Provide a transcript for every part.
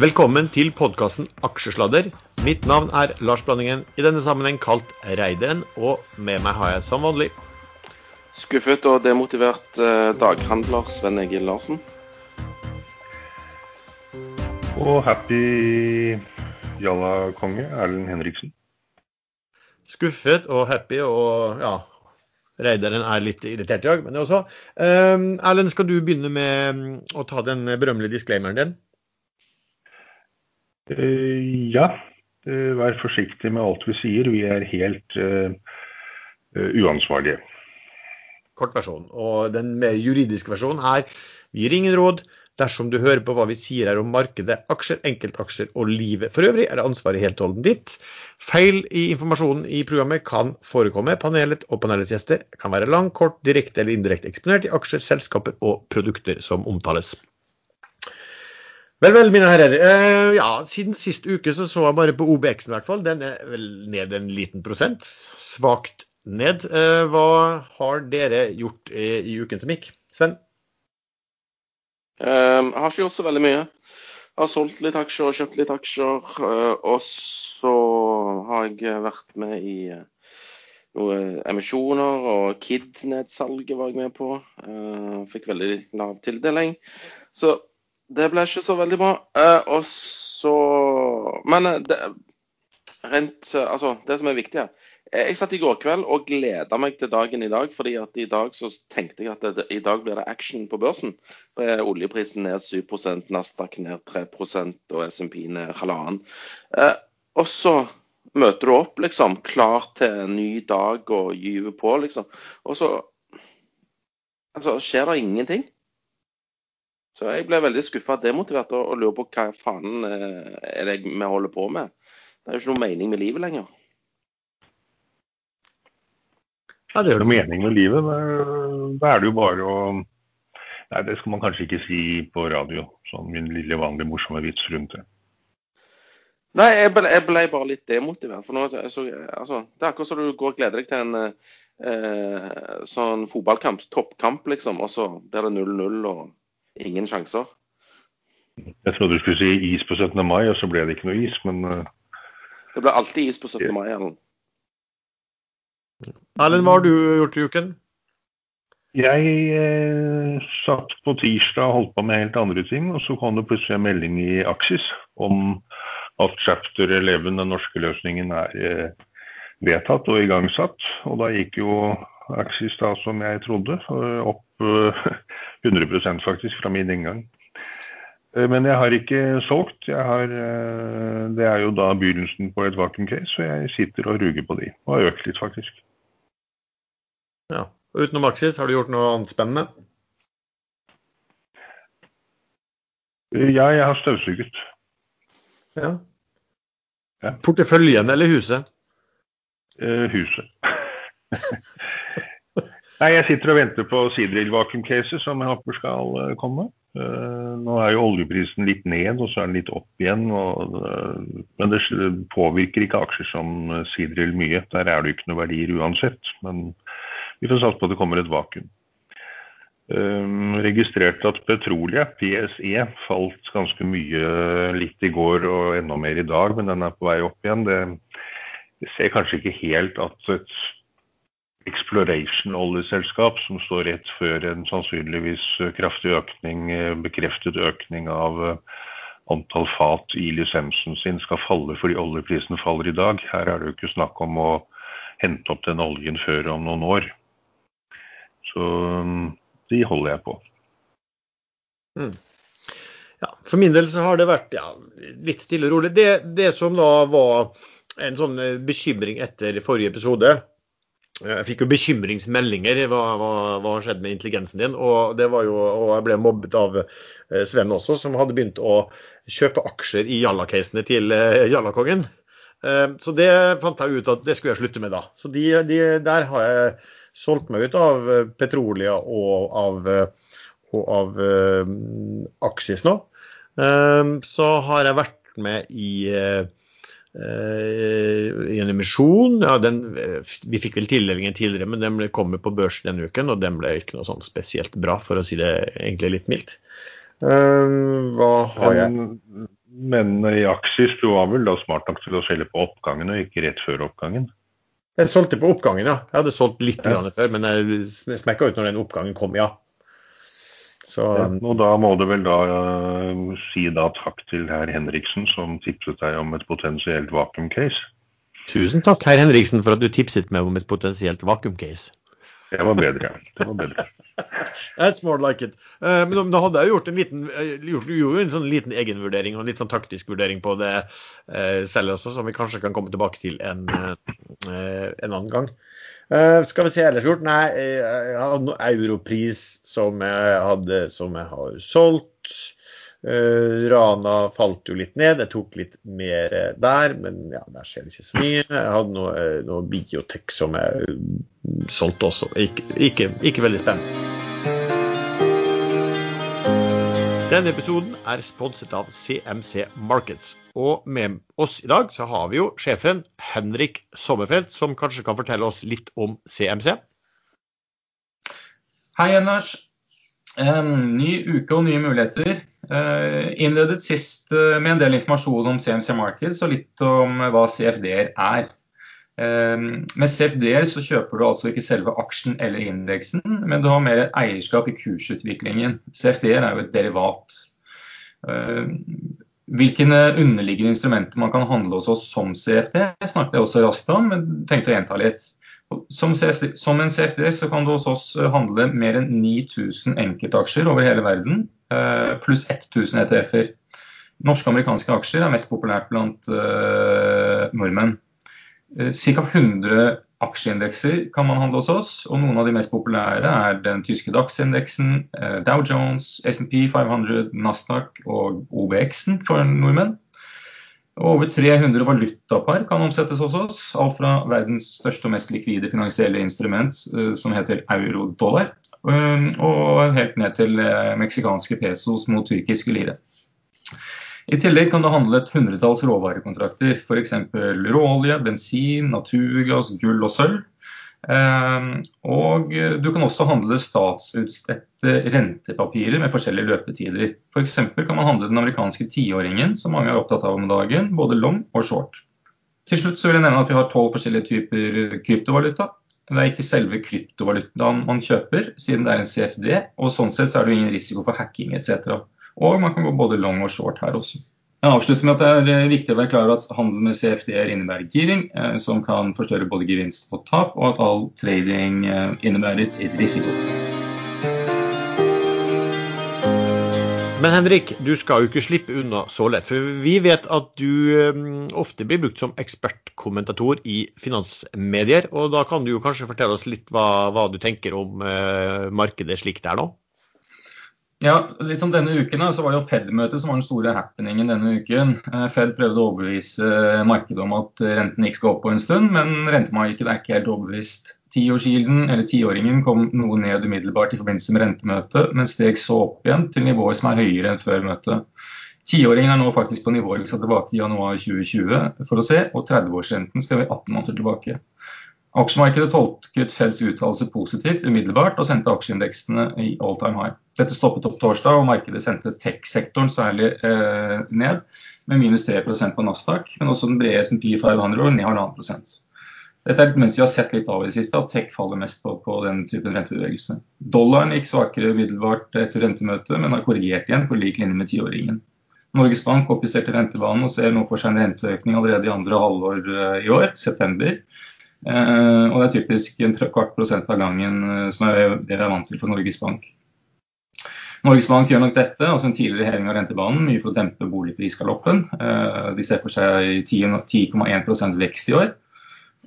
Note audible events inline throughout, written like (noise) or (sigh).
Velkommen til podkasten Aksjesladder. Mitt navn er Lars Blandingen, i denne sammenheng kalt Reideren, og med meg har jeg som vanlig Skuffet og demotivert eh, daghandler Sven Egil Larsen. Og happy jalla-konge Erlend Henriksen. Skuffet og happy og ja, Reideren er litt irritert i dag, men det også. Um, Erlend, skal du begynne med mm, å ta den berømmelige disclaimeren din? Uh, ja. Uh, vær forsiktig med alt vi sier. Vi er helt uh, uansvarlige. Kort versjon. Og den mer juridiske versjonen er vi gir ingen råd. Dersom du hører på hva vi sier her om markedet, aksjer, enkeltaksjer og livet for øvrig, er ansvaret helt og holdent ditt. Feil i informasjonen i programmet kan forekomme. Panelet og panelets gjester kan være lang, kort, direkte eller indirekte eksponert i aksjer, selskaper og produkter som omtales. Vel, vel, mine herrer. Eh, ja, siden sist uke så, så jeg bare på OBX-en i hvert fall. Den er vel ned en liten prosent. Svakt ned. Eh, hva har dere gjort i, i uken som gikk? Sven? Um, jeg har ikke gjort så veldig mye. Jeg har solgt litt aksjer og kjøpt litt aksjer. Uh, og så har jeg vært med i uh, noen emisjoner, og Kidnet-salget var jeg med på. Fikk veldig lav tildeling. Så det ble ikke så veldig bra. og så Men det, rent Altså, det som er viktig her jeg satt i går kveld og gleda meg til dagen i dag, fordi at i dag så tenkte jeg at det, i dag blir det action på børsen. Oljeprisen ned 7 Nasdaq ned 3 og SMP ned halvannen. Eh, og så møter du opp, liksom, klar til en ny dag og gyver på, liksom. Og så altså, skjer det ingenting. Så jeg ble veldig skuffa og demotivert og, og lurer på hva faen eh, er det vi holder på med. Det er jo ikke noe mening med livet lenger. Ja, det er noe mening med livet. Da er det jo bare å Nei, det skal man kanskje ikke si på radio. Sånn min lille vanlige morsomme vits rundt det. Nei, jeg ble, jeg ble bare litt demotivert. For nå, så, altså, det er akkurat som du går og gleder deg til en eh, sånn fotballkamp, toppkamp, liksom, og så blir det 0-0 og ingen sjanser. Jeg trodde du skulle si is på 17. mai, og så ble det ikke noe is, men uh... Det ble alltid is på 17. mai, Erlend. Erlend, hva har du gjort i uken? Jeg eh, satt på tirsdag og holdt på med helt andre ting, og så kom det plutselig en melding i Aksis om at chapter 11, den norske løsningen, er eh, vedtatt og igangsatt. Og da gikk jo Aksis da, som jeg trodde, opp eh, (laughs) 100% faktisk fra min inngang. Eh, men jeg har ikke solgt. Har, eh, det er jo da begynnelsen på et vakuum case, så jeg sitter og ruger på de. Og har økt litt, faktisk. Ja. Og utenom Aksis, har du gjort noe annet spennende? Ja, jeg har støvsuget. Ja. ja. Porteføljen eller huset? Eh, huset. (laughs) Nei, jeg sitter og venter på Sidril vacuum cases som jeg håper skal uh, komme. Uh, nå er jo oljeprisen litt ned, og så er den litt opp igjen. Og, men det påvirker ikke aksjer som Sidril mye. Der er det jo ikke noe verdier uansett. Men vi får satse på at det kommer et vakuum. Um, registrerte at petroleum, PSE, falt ganske mye litt i går og enda mer i dag, men den er på vei opp igjen. Det, det ser kanskje ikke helt at et exploration-oljeselskap som står rett før en sannsynligvis kraftig økning, bekreftet økning av antall fat i lisensen sin skal falle fordi oljeprisen faller i dag. Her er det jo ikke snakk om å hente opp den oljen før om noen år. Så um, de holder jeg på. Mm. Ja, for min del så har det vært ja, litt stille og rolig. Det, det, som da var en sånn eh, bekymring etter forrige episode Jeg fikk jo bekymringsmeldinger. Hva, hva, hva har skjedd med intelligensen din? Og det var jo, og jeg ble mobbet av eh, Sven også, som hadde begynt å kjøpe aksjer i Jalla-casene til jallakongen. Så det fant jeg ut at det skulle jeg slutte med da. Så de, de, der har jeg solgt meg ut av eh, Petrolia og av, eh, og av Aksjes nå. Så har jeg vært med i, i en emisjon. Ja, den, vi fikk vel tildelingen tidligere, men den kommer på børsen denne uken, og den ble ikke noe sånn spesielt bra, for å si det egentlig litt mildt. Uh, hva har jeg Men i Aksis du var vel da smart nok til å selge på oppgangen og ikke rett før oppgangen? Jeg solgte på oppgangen, ja. Jeg hadde solgt litt Ja. grann før, men jeg smekka ut når den oppgangen kom, ja. Så Og da må du vel da eh, si da takk til herr Henriksen som tipset deg om et potensielt vakuum-case. tusen takk, herr Henriksen, for at du tipset meg om et potensielt vakuumcase. Det var bedre. Det var bedre. (laughs) That's more like it. Eh, men da- hadde jeg gjort en liten, eh, gjort, gjorde en sånn liten egenvurdering og en litt sånn taktisk vurdering på det eh, selv også, som vi kanskje kan komme tilbake til en, eh, en annen gang. Eh, skal vi se ellers? Nei, eh, jeg hadde noe europris som jeg hadde som jeg har solgt. Uh, Rana falt jo litt ned. Jeg tok litt mer der, men ja, der skjer det ikke så mye. Jeg hadde noe, noe biotek som jeg solgte også. Ikke, ikke, ikke veldig spennende. Denne episoden er sponset av CMC Markets. Og med oss i dag så har vi jo sjefen Henrik Sommerfelt, som kanskje kan fortelle oss litt om CMC. Hei, Anders. Ny uke og nye muligheter. Eh, innledet sist eh, med en del informasjon om CMC Markets og litt om hva CFD-er er. Eh, med CFD-er så kjøper du altså ikke selve aksjen eller indeksen, men du har mer eierskap i kursutviklingen. CFD-er er jo et derivat. Eh, Hvilke underliggende instrumenter man kan handle hos oss som CFD, snakket jeg også raskt om, men tenkte å gjenta litt. Som, en CFD så kan du hos oss handle mer enn 9000 enkeltaksjer over hele verden, eh, pluss 1000 ETF-er. Norske og amerikanske aksjer er mest populært blant eh, nordmenn. Eh, Ca. 100 aksjeindekser kan man handle hos oss, og noen av de mest populære er den tyske DAX-indeksen, eh, Dow Jones, SMP 500, Nasdaq og OBX-en for nordmenn. Og Over 300 valutapar kan omsettes hos oss, alt fra verdens største og mest likvide finansielle instrument, eh, som heter euro-dollar, og helt ned til meksikanske pesos mot tyrkiske lire. I tillegg kan du handle et hundretalls råvarekontrakter, f.eks. råolje, bensin, naturgass, gull og sølv. Eh, Og du kan også handle statsutstedte rentepapirer med forskjellige løpetider. F.eks. kan man handle den amerikanske tiåringen, som mange er opptatt av om dagen, både long og short. Til slutt vil jeg nevne at vi har tolv forskjellige typer kryptovaluta. Det er ikke selve kryptovalutaen man kjøper, siden det er en CFD. Og sånn sett så er det ingen risiko for hacking etc. Og man kan gå både long og short her også. Jeg avslutter med at det er viktig å være klar over at handel med CFD-er innebærer giring, eh, som kan forstørre både gevinst og tap, og at all trading innebærer et risiko. Men Henrik, du skal jo ikke slippe unna så lett. For vi vet at du eh, ofte blir brukt som ekspertkommentator i finansmedier. Og da kan du jo kanskje fortelle oss litt hva, hva du tenker om eh, markedet slik det er nå? Ja, litt som denne uken så var det jo Fed-møtet som var den store happeningen denne uken. Eh, Fed prøvde å overbevise markedet om at renten ikke skal opp på en stund, men rentemarkedet er ikke helt overbevist. Tiårskilden, eller tiåringen, kom noe ned umiddelbart i forbindelse med rentemøtet, men steg så opp igjen til nivåer som er høyere enn før møtet. Tiåringen er nå faktisk på nivået vi skal tilbake i januar 2020 for å se, og 30-årsrenten skal vi 18 måneder tilbake. Aksjemarkedet tolket Feds uttalelse positivt umiddelbart og sendte aksjeindeksene i all time high. Dette stoppet opp torsdag, og markedet sendte tech-sektoren særlig eh, ned, med minus 3% på Nasdaq, men også den brede S&P 500 og ned 1,5% dette er mens vi har sett litt av i det siste, at tech faller mest på, på den typen rentebevegelse. Dollaren gikk svakere umiddelbart etter rentemøtet, men har korrigert igjen på lik linje med tiåringen. Norges Bank oppjusterte rentebanen og ser nå for seg en renteøkning allerede i andre halvår eh, i år, september. Eh, og det er typisk en kvart prosent av gangen eh, som er det vi er vant til for Norges Bank. Norges Bank gjør nok dette, altså en tidligere heving av rentebanen, mye for å dempe boligprisgaloppen. Eh, de ser for seg 10,1% vekst i år.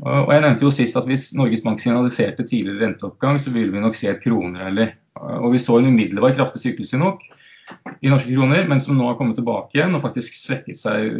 Og jeg nevnte jo sist at Hvis Norges Bank signaliserte tidligere renteoppgang, så ville vi nok se et kronerally. Og Vi så en umiddelbar kraftig styrkelse nok i norske kroner, men som nå har kommet tilbake igjen og faktisk svekket seg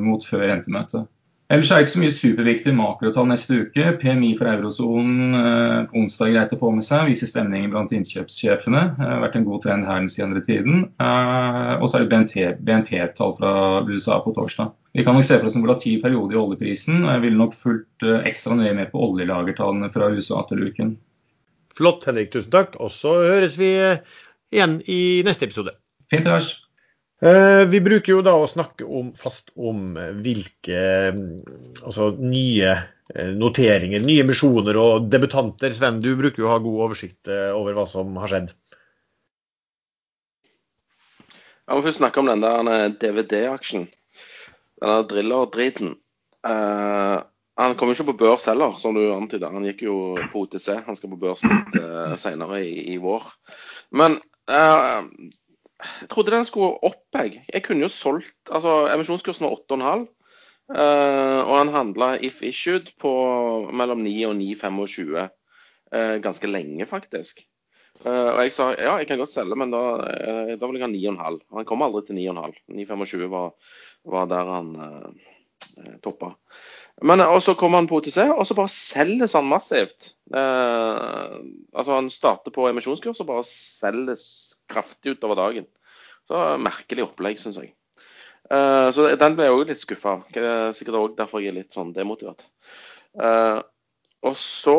mot før rentemøtet. Ellers er det ikke så mye superviktig makrotall neste uke. PMI for eurosonen uh, på onsdag greit å få med seg. Viser stemningen blant innkjøpssjefene. Det har vært en god trend her den senere tiden. Uh, og så er det BNP-tall fra USA på torsdag. Vi kan nok se for oss en volatil periode i oljeprisen, og jeg ville nok fulgt ekstra nøye med på oljelagertallene fra USA til uken. Flott, Henrik. Tusen takk. Og så høres vi igjen i neste episode. Fint, Lars. Eh, Vi bruker jo da å snakke om, fast om hvilke mm, altså, nye eh, noteringer, nye misjoner og debutanter. Sven, du bruker jo å ha god oversikt eh, over hva som har skjedd. Jeg må først snakke om den der DVD-aksjen. Denne driller-driten. Uh, han kom jo ikke på børs heller, som du antyda. Han gikk jo på OTC. Han skal på børs litt uh, senere i, i vår. Men eh, jeg trodde den skulle opp, jeg. Jeg kunne jo solgt altså Emisjonskursen var 8,5. eh, og han handla if issued på mellom 9 og 9,25 eh, ganske lenge, faktisk. Eh, og jeg sa ja, jeg kan godt selge, men da, eh, da vil jeg ha 9,5. Han kom aldri til 9,5. 9,25 var, var der han uh, toppa. Men og så kommer han på OTC, og så bare selges han massivt. Eh, altså Han starter på emisjonskurs og bare selges kraftig utover dagen. Så Merkelig opplegg, syns jeg. Eh, så den ble jeg òg litt skuffa av. Eh, Sikkert òg derfor jeg er litt sånn demotivert. Eh, og så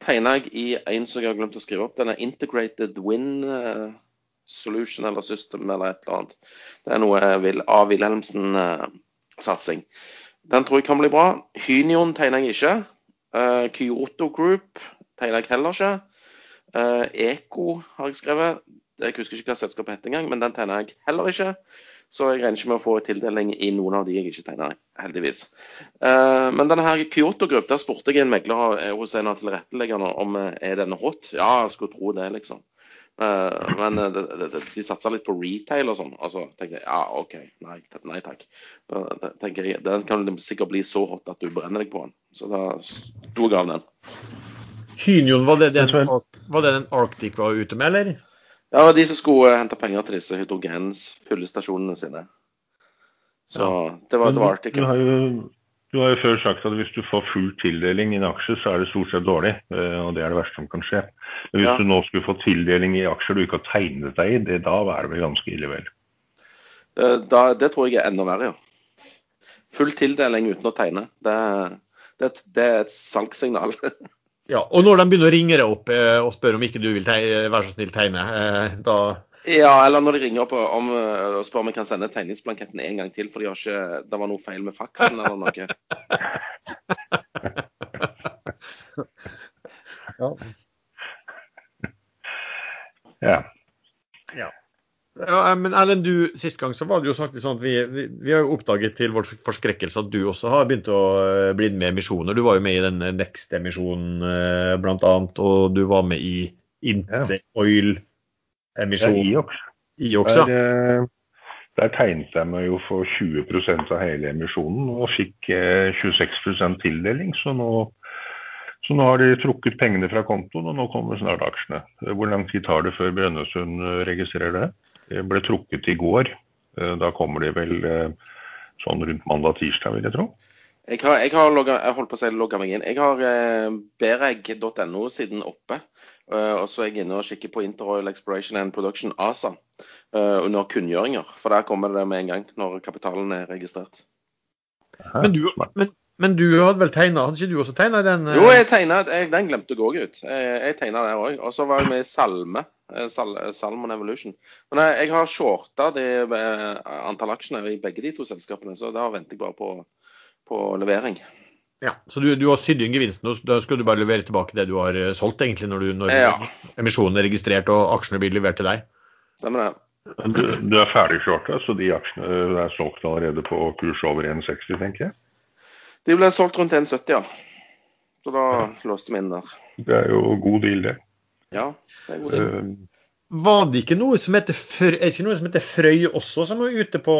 tegner jeg i en som jeg har glemt å skrive opp. Denne Integrated Win Solution eller System eller et eller annet. Det er noe Vil- av Wilhelmsen-satsing. Den tror jeg kan bli bra. Hynion tegner jeg ikke. Kyoto Group tegner jeg heller ikke. Eh, Eko har jeg skrevet. Jeg husker ikke hva selskapet heter engang, men den tegner jeg heller ikke. Så jeg regner ikke med å få tildeling i noen av de jeg ikke tegner, heldigvis. Uh, men denne her Kyoto Group, der spurte jeg en megler eh, hos en av tilretteleggerne om er denne hot. Ja, jeg skulle tro det, liksom. Uh, men de, det- de satsa litt på retail og sånn. Så tenkte jeg ja, OK, nei, nei takk. Da tenker jeg, Den kan sikkert bli så hot at du brenner deg på den. Så da sto jeg av den. Hynion, var det den, var det den Arctic var ute med, eller? Ja, det var de som skulle eh, hente penger til disse hydrogenfyllestasjonene sine. Så det var, et det var du, du, har jo, du har jo før sagt at hvis du får full tildeling i en aksje, så er det stort sett dårlig. eh, Og det er det verste som kan skje. Men hvis Ja. du nå skulle få tildeling i aksjer du ikke har tegnet deg i, det, da er det vel ganske ille vel. Det, da, det tror jeg er enda verre, ja. Full tildeling uten å tegne. Det, det, det er et salgssignal. (laughs) Ja, og når de begynner å ringe deg opp eh, og spørre om ikke du vil være så snill tegne, eh, da ja, eller når de ringer opp om, øh, og spør om jeg kan sende tegningsblanketten en gang til, for de har ikke, det var noe feil med faksen eller noe. ja. Ja. Ja, men Erlend, du, sist gang så var det jo faktisk sånn at vi, vi, vi har jo oppdaget til vår forskrekkelse at du også har begynt å eh, bli med i emisjoner. Du var jo med i den Next-emisjonen bl.a., og du var med i Ja. Inteoil-emisjon Ja, i aksjer. Der, eh, der tegnet jeg meg jo for 20% av hele emisjonen og fikk eh, 26% tildeling. Så nå, så nå har de trukket pengene fra kontoen, og nå kommer snart aksjene. Eh, Hvor lang tid tar det før Brønnøysund eh, registrerer det? Det ble trukket i går. Eh, Da kommer de vel eh, sånn rundt mandag-tirsdag, vil jeg tro. Jeg har, jeg har logget, jeg holdt på å si logga meg inn. Jeg har eh, bereg.no-siden oppe. Uh, og så er jeg inne og kikker på Interoil Exploration and Production ASA uh, under kunngjøringer. For der kommer det med en gang når kapitalen er registrert. Men du, men, men du hadde vel tegna, hadde ikke du også tegna den? Uh... Jo, jeg tegna, den glemte jeg òg ut. Jeg, jeg tegna der òg. Og så var jeg med i Salme. Eh, Sal, Salmon Evolution. Men jeg, jeg har shorta det eh, antall aksjene i begge de to selskapene, så da venter jeg bare på, på levering. Ja, Så du, du har sydd inn gevinsten, og da skal du bare levere tilbake det du har eh, solgt, egentlig, når, du, når Ja. emisjonen er registrert og aksjene blir levert til deg? Stemmer det? Du, du er ferdig shorta, så de aksjene eh, er solgt allerede på kurs over 1,60, tenker jeg. De ble solgt rundt 1,70, ja. Så da låste vi inn der. Det er jo god deal, det. Ja, det er god tid. Eh, Var det ikke noe som heter, Frøy, er det ikke noe som heter Frøy også, som var ute på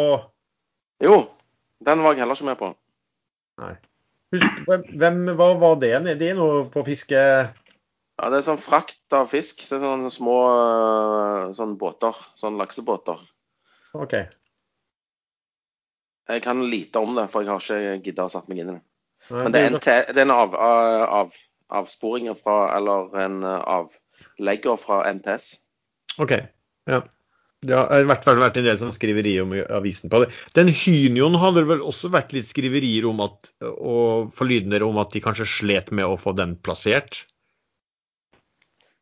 Jo, den var jeg heller ikke med på. Husk, hvem, hvem, Hva var det? Det er noe på fiske... Ja, Det er sånn frakt av fisk. Det er sånne små øh, sånn båter. Sånne laksebåter. OK. Jeg kan lite om det, for jeg har ikke gidda å satt meg inn i det. Men det er en, det- det er en av, av, avsporinger fra, eller en uh, avlegger fra NTS. OK. Ja. Det har i hvert fall vært en del sånn skriverier om avisen på det. Den Hynion hadde det vel også vært litt skriverier om at, og forlydender om at de kanskje slet med å få den plassert?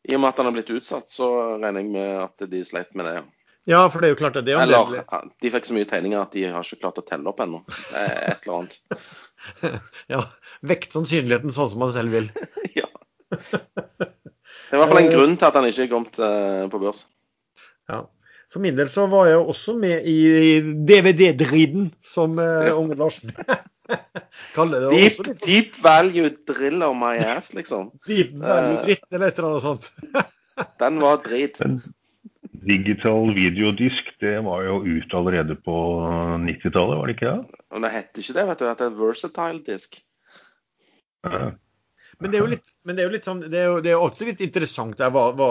I og med at den har blitt utsatt, så regner jeg med at de sleit med det. ja. Ja, for det er jo klart at det er Eller de fikk så mye tegninger at de har ikke klart å telle opp ennå. Et eller annet. (laughs) Ja, vekt sannsynligheten sånn som man selv vil. (laughs) ja. (laughs) Det er i hvert fall en grunn til at han ikke er kommet eh, på børs. Ja. For min del så var jeg også med i DVD-driden, som eh, Unge Larsen (laughs) kaller det. Deep, Også deep value driller my ass, liksom. (laughs) deep value dritt eller et eller annet sånt. (laughs) Den var drit. Men digital videodisk, det var jo ut allerede på 90-tallet, var det ikke det? Men det heter ikke det, vet du. Det heter versatile disk. Ja. Men det er jo litt, det er jo litt sånn, det er jo, det er også litt interessant der, hva, hva,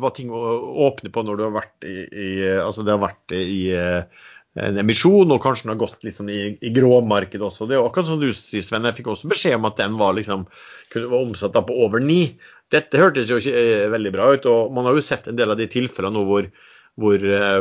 hva ting åpner på når du har vært i, i altså det har vært i eh, en emisjon, og kanskje den har gått liksom i, i gråmarkedet også. Det er jo akkurat som du sier, Sven. Jeg fikk også beskjed om at den var liksom, kunne være omsatt på over ni. Dette hørtes jo ikke eh, veldig bra ut, og man har jo sett en del av de tilfellene nå hvor, hvor eh,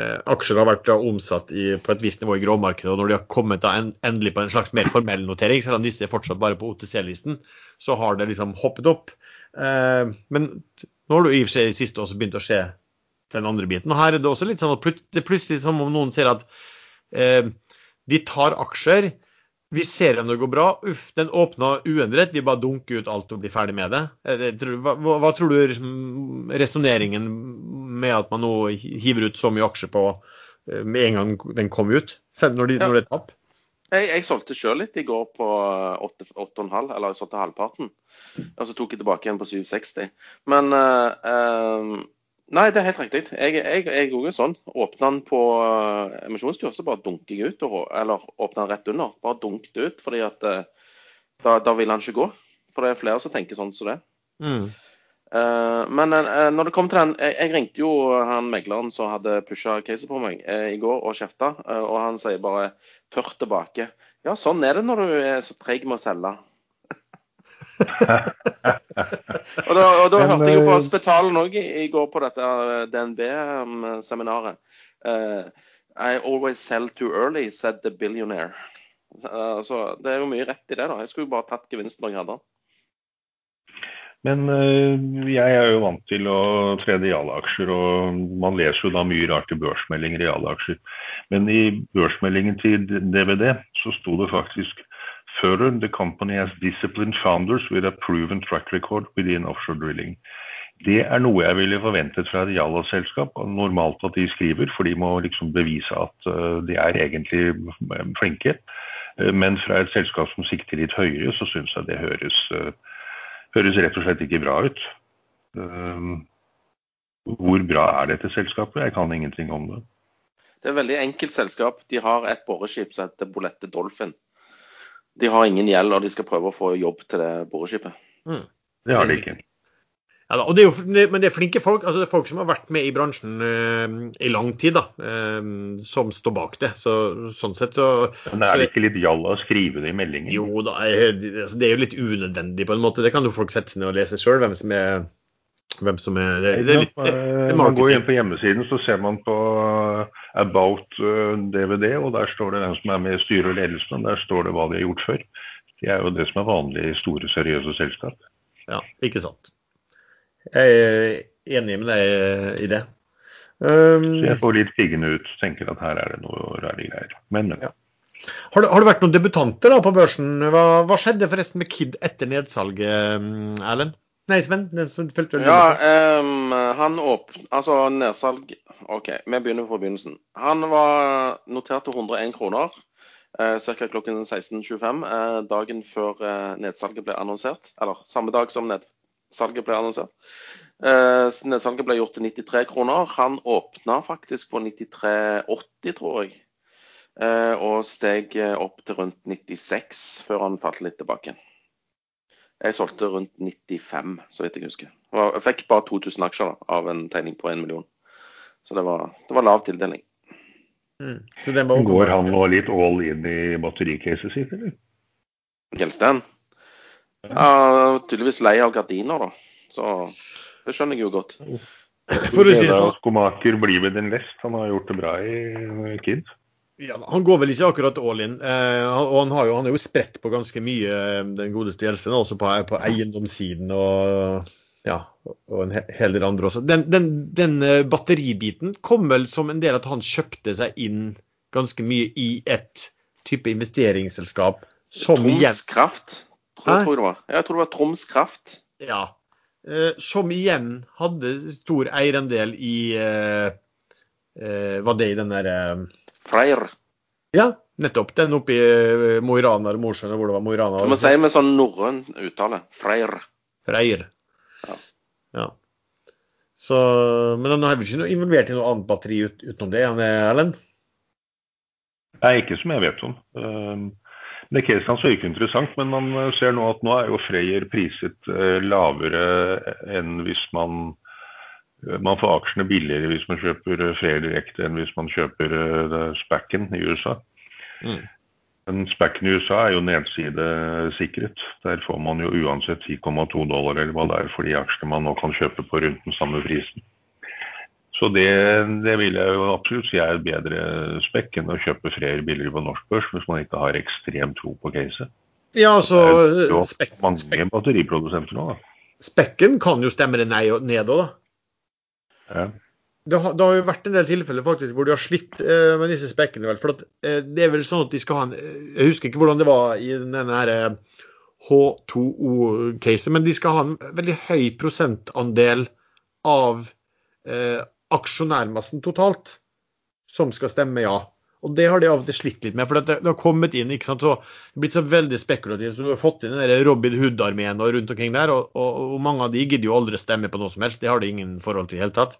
eh, aksjer har vært omsatt i, på et visst nivå i gråmarkedet, og når de har kommet da en, endelig på en slags mer formell notering, selv om disse er fortsatt bare på OTC-listen, så har det liksom hoppet opp. Eh, men nå har du i og for seg i siste også begynt å se den andre biten. Og her er det også litt sånn at det er plutselig som om noen ser at eh, de tar aksjer. Vi ser om det går bra. Uff, den åpna uendret. Vi bare dunker ut alt og blir ferdig med det. Eh, Hva, hva, tror du mm, resonneringen med at man nå hiver ut så mye aksjer på eh, med en gang den kom ut? Når, de, Ja. når det er tapp? Jeg, jeg solgte sjøl litt i går på eh, 8,5, eller jeg solgte halvparten. Og så tok jeg tilbake igjen på 7,60. Men eh, eh, Nei, det er helt riktig. Jeg, jeg, jeg er også sånn. Åpner den på uh, emisjonskurs, så bare dunker jeg ut. Eller åpner den rett under. Bare dunk det ut, fordi at eh, da, da vil han ikke gå. For det er flere som tenker sånn som det. Mm. Uh, men uh, når det kom til den jeg, jeg ringte jo han megleren som hadde pusha caset på meg uh, i går og kjefta, eh, og han sier bare tørt tilbake. Ja, sånn er det når du er så treg med å selge. (laughs) og da, og da Men, hørte jeg jo på eh, Spetalen òg i, i går på dette DNB-seminaret. Uh, I always sell too early, said the billionaire. Uh, så det er jo mye rett i det. da. Jeg skulle jo bare tatt gevinsten når jeg hadde den. Men uh, jeg er jo vant til å trene realaksjer, og man leser jo da mye rart i børsmeldinger i realaksjer. Men i børsmeldingen til DVD så sto det faktisk Further, the company has disciplined founders with a proven track record within offshore drilling. Det er noe jeg ville forventet fra et Jalla-selskap. og Normalt at de skriver, for de må liksom bevise at øh, de er egentlig øh, flinke. Eh, Men fra et selskap som sikter litt høyere, så syns jeg det høres høres rett og slett ikke bra ut. Hvor bra er dette selskapet? Jeg kan ingenting om det. Det er et veldig enkelt selskap. De har et boreskip som heter Bolette Dolphin. De har ingen gjeld, og de skal prøve å få jobb til det boreskipet. Det har de ikke. Ja, da, og det er jo, men det er flinke folk. altså det er Folk som har vært med i bransjen eh, i lang tid, da, eh, som står bak det. Så, sånn sett så Men er det ikke litt jalla å skrive det i meldingen? Jo da, eh, det altså, det er jo litt unødvendig på en måte. Det kan jo folk sette seg ned og lese sjøl, hvem som er hvem som er det, det det, det Eh, man går inn på hjemmesiden, så ser man på uh, About DVD, og der står det hvem som er med i styret og ledelsen, og der står det hva de har gjort før. Det er jo det som er vanlig i store, seriøse selskap. Ja, ikke sant. Jeg er enig med deg i det. Um, jeg får litt piggende ut, tenker at her er det noe rare greier. Men, men. Ja. har, det, har det vært noen debutanter da på børsen? Hva, hva skjedde forresten med Kid etter nedsalget, Erlend? Nei, Sven? Fulgte Ja, um, han åpnet, Altså nedsalg OK, vi begynner fra begynnelsen. Han var notert til 101 kroner eh, ca. klokken 16.25 eh, dagen før eh, nedsalget ble annonsert. Eller samme dag som nedsalget ble annonsert. Eh, nedsalget ble gjort til 93 kroner. Han åpna faktisk på 93,80, tror jeg. Eh, og steg eh, opp til rundt 96 før han falt litt tilbake. Jeg solgte rundt 95, så vidt jeg husker. Og Jeg fikk bare 2000 aksjer da, av en tegning på 1 million. Så det var, det var lav tildeling. Mm. Går han nå litt all in i battericaset sitt, eller? Gjelsten? Ja, tydeligvis lei av gardiner, da. Så det skjønner jeg jo godt. For å si det sånn, Skomaker blir ved den lest. Han har gjort det bra i Kid. Ja, han går vel ikke akkurat all in. Eh, han- og han, har jo, han er jo spredt på ganske mye, eh, den godeste Gjelsten. Også på, på eiendomssiden og ja, og en hel del andre også. Den, den, den eh, batteribiten kom vel som en del at han kjøpte seg inn ganske mye i et type investeringsselskap som Troms Kraft, tror, tror jeg det var. Jeg tror det var Troms Kraft. Ja. Eh, som igjen hadde stor eierandel i eh, eh, Var det i den der eh, Freyr. Ja, nettopp. Den oppe i eh, Mo i Rana eller Mosjøen, eller hvor det var. Mo i Rana. Du må si med sånn norrøn uttale. Freyr. Freyr. Ja. ja. Så, men han er vel ikke noe involvert i noe annet batteri ut, utenom det, han er Erlend? Nei, ikke som jeg vet om. Um, Det caset hans er ikke interessant, men man ser nå at nå er jo Freyr priset eh, lavere enn hvis man man får aksjene billigere hvis man kjøper eh, Freyr direkte enn hvis man kjøper eh, Spacken i USA. Mm. Men Spacken i USA er jo nedsidesikret. Der får man jo uansett 10,2 dollar eller hva det er for de aksjene man nå kan kjøpe på rundt den samme prisen. Så det, det vil jeg jo absolutt si er et bedre spekk enn å kjøpe Freyr billigere på norsk børs hvis man ikke har ekstrem tro på caset. Ja, altså Det er jo spek, mange batteriprodusenter nå, da. Spekken kan jo stemme det ned òg, da. Det har, det har jo vært en del tilfeller faktisk hvor de har slitt eh, med disse spekkene. Vel, for at, eh, det er vel sånn at de skal ha en eh, Jeg husker ikke hvordan det var i denne her eh, H2O-caset, men de skal ha en veldig høy prosentandel av eh, aksjonærmassen totalt som skal stemme ja. Og det har de av og til slitt litt med. For det, har kommet inn ikke sant, så det har blitt så veldig spekulativt. Så du har fått inn den Robin Hood-armeen og rundt omkring der. Og, og, og mange av de gidder jo aldri stemme på noe som helst. Det har de ingen forhold til i det hele tatt.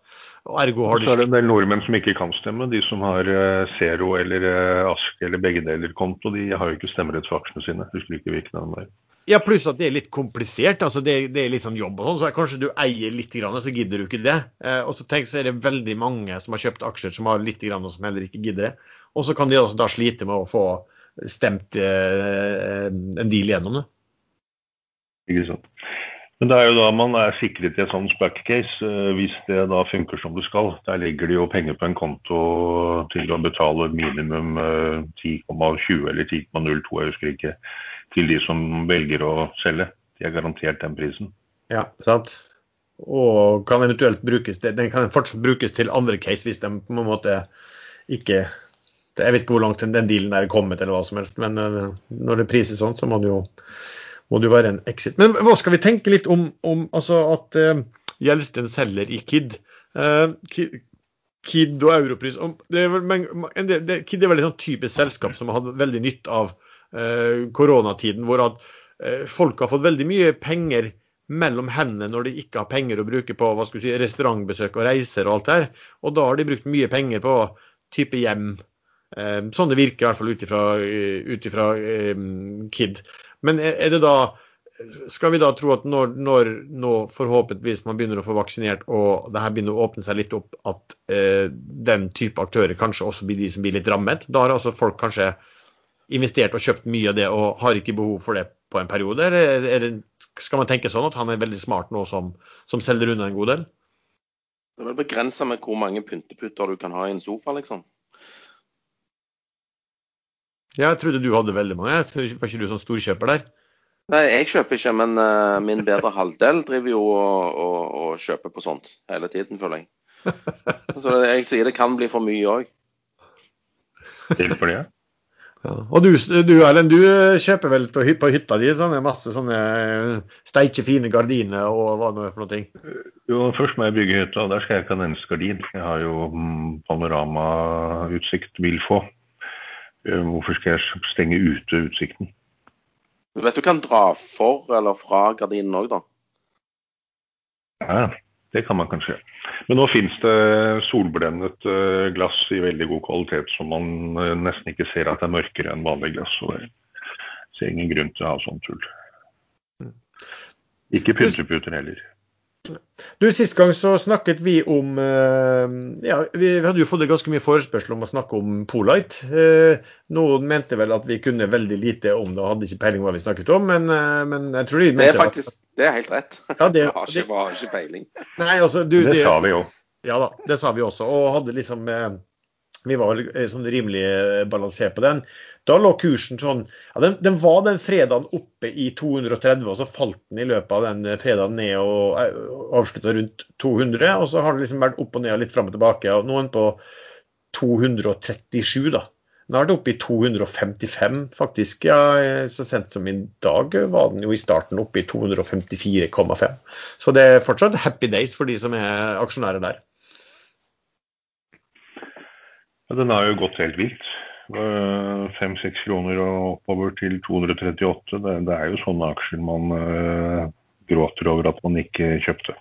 Og ergo har de Så er det en del nordmenn som ikke kan stemme. De som har eh, Zero eller eh, Ask eller begge deler konto, de har jo ikke stemmerett for aksjene sine. Husker ikke hvilken av dem. Ja, pluss at det er litt komplisert. altså Det, det er litt sånn jobb og sånn. Så kanskje du eier litt, grann, så gidder du ikke det. Eh, og så tenk så er det veldig mange som har kjøpt aksjer som har litt, grann, og som heller ikke gidder det. Og så kan de også da slite med å få stemt eh, en deal gjennom det. Ikke sant? Men det er jo da man er sikret i et sånt SPAC-case, eh, hvis det da funker som det skal. Der ligger det jo penger på en konto til å betale minimum eh, 10,20 eller 10,02, jeg husker ikke, til de som velger å selge. De er garantert den prisen. Ja, sant? Og kan eventuelt brukes Den kan fortsatt brukes til andre case hvis de på en måte ikke Jeg vet ikke hvor langt den den dealen der er kommet, eller hva som helst, men eh, når det prises sånn, så må det jo må det jo være en exit. Men hva skal vi tenke litt om, om altså at uh, Gjelsten selger i Kid? Uh, Kid, og Europris det er men, en del, det, Kid er vel et sånn typisk selskap som har hatt veldig nytt av uh, koronatiden, hvor at uh, folk har fått veldig mye penger mellom hendene når de ikke har penger å bruke på hva skal si, restaurantbesøk og reiser og alt det her. Og da har de brukt mye penger på type hjem. Eh, sånn det virker i hvert fall ut ifra, eh, ut ifra eh, Kid. Men er det da skal vi da tro at når, når nå forhåpentligvis man begynner å få vaksinert og det her begynner å åpne seg litt opp, at eh, den type aktører kanskje også blir de som blir litt rammet? Da har altså folk kanskje investert og kjøpt mye av det og har ikke behov for det på en periode? Eller er det, skal man tenke sånn at han er veldig smart nå som, som selger unna en god del? Det er vel begrensa med hvor mange pynteputter du kan ha i en sofa, liksom. Jeg trodde du hadde veldig mange. Var ikke du sånn storkjøper der? Nei, jeg kjøper ikke, men uh, min bedre halvdel driver jo og, og, og kjøper på sånt hele tiden, føler jeg. (laughs) Så jeg sier det kan bli for mye òg. Til for det. Ja. Og du, du Erlend, du eh, kjøper vel på, på hytta di sånne masse sånne eh, steike fine gardiner og hva er for noe ting? Jo, først må jeg bygge hytta, og der skal jeg ikke ha en eneste gardin. Jeg har jo mm, panoramautsikt vil få. Eh, Hvorfor skal jeg stenge ute utsikten? Du vet du kan dra for eller fra gardinen òg, da. Ja, det kan man kanskje. Men nå finnes det solblendet eh, glass i veldig god kvalitet, som man eh, nesten ikke ser at det er mørkere enn vanlig glass. Så jeg ser ingen grunn til å ha sånn tull. Ikke pynteputer heller. Du, Sist gang så snakket vi om eh, ja, Vi hadde jo fått ganske mye forespørsel om å snakke om Polite. Eh, noen mente vel at vi kunne veldig lite om det og hadde ikke peiling hva vi snakket om, men, eh, men jeg tror de Det er faktisk det er helt rett. (laughs) Ja, det- Jeg (laughs) har ikke, jeg har ikke peiling. Nei, altså, du, Det sa vi jo. Ja da, det sa vi også. Og hadde liksom eh, Vi var vel eh, sånn rimelig eh, balansert på den. Da lå kursen sånn ja, den, den var den fredagen oppe i 230, og så falt den i løpet av den fredagen ned og avslutta rundt 200. Og så har det liksom vært opp og ned og litt fram og tilbake. og Noen på 237, da. Nå er det oppe i 255, faktisk. Ja, så sent som i dag var den jo i starten oppe i 254,5. Så det er fortsatt happy days for de som er aksjonærer der. Ja, den har jo gått helt vilt. Fem-seks kroner og oppover til 238. Det, det, er jo sånne aksjer man uh, gråter over at man ikke kjøpte.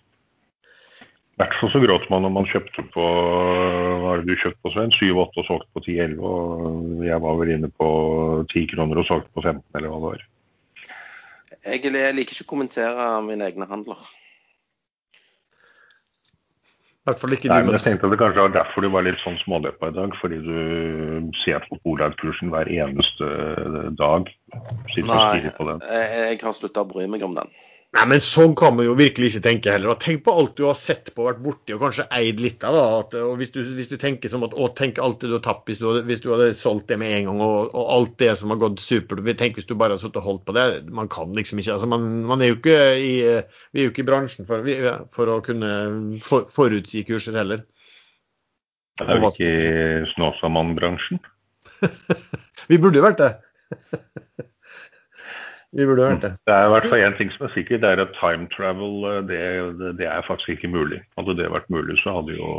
I hvert fall så gråter man når man kjøpte på hva er det du kjøpte på, Sven? 7-8 og solgte på 10-11. Og jeg var vel inne på 10 kroner og solgte på 15, eller hva det var. Jeg liker ikke å kommentere mine egne handler hvert fall ikke Nei, men jeg tenkte at det kanskje var derfor du var litt sånn småleppa i dag. Fordi du ser på Olaug-kursen hver eneste dag. Nei, jeg har slutta å bry meg om den. Nei, men sånn kan man jo virkelig ikke tenke heller. Tenk på alt du har sett på, vært borti og kanskje eid litt av. og hvis du, hvis du, tenker som at å, tenk alt det du har tapt hvis du, hvis du hadde solgt det med en gang, og, og alt det som har gått supert. Tenk hvis du bare hadde sittet og holdt på det. Man kan liksom ikke. altså Man, man er jo ikke i, vi er jo ikke i bransjen for, for å kunne for, forutsi kurser heller. Er vi ikke Snåsamann-bransjen? (laughs) vi burde jo vært det. (laughs) Vi burde vært det. Det er i hvert fall én ting som er sikkert, det er at time travel eh, det, det, er faktisk ikke mulig. Hadde det vært mulig, så hadde jo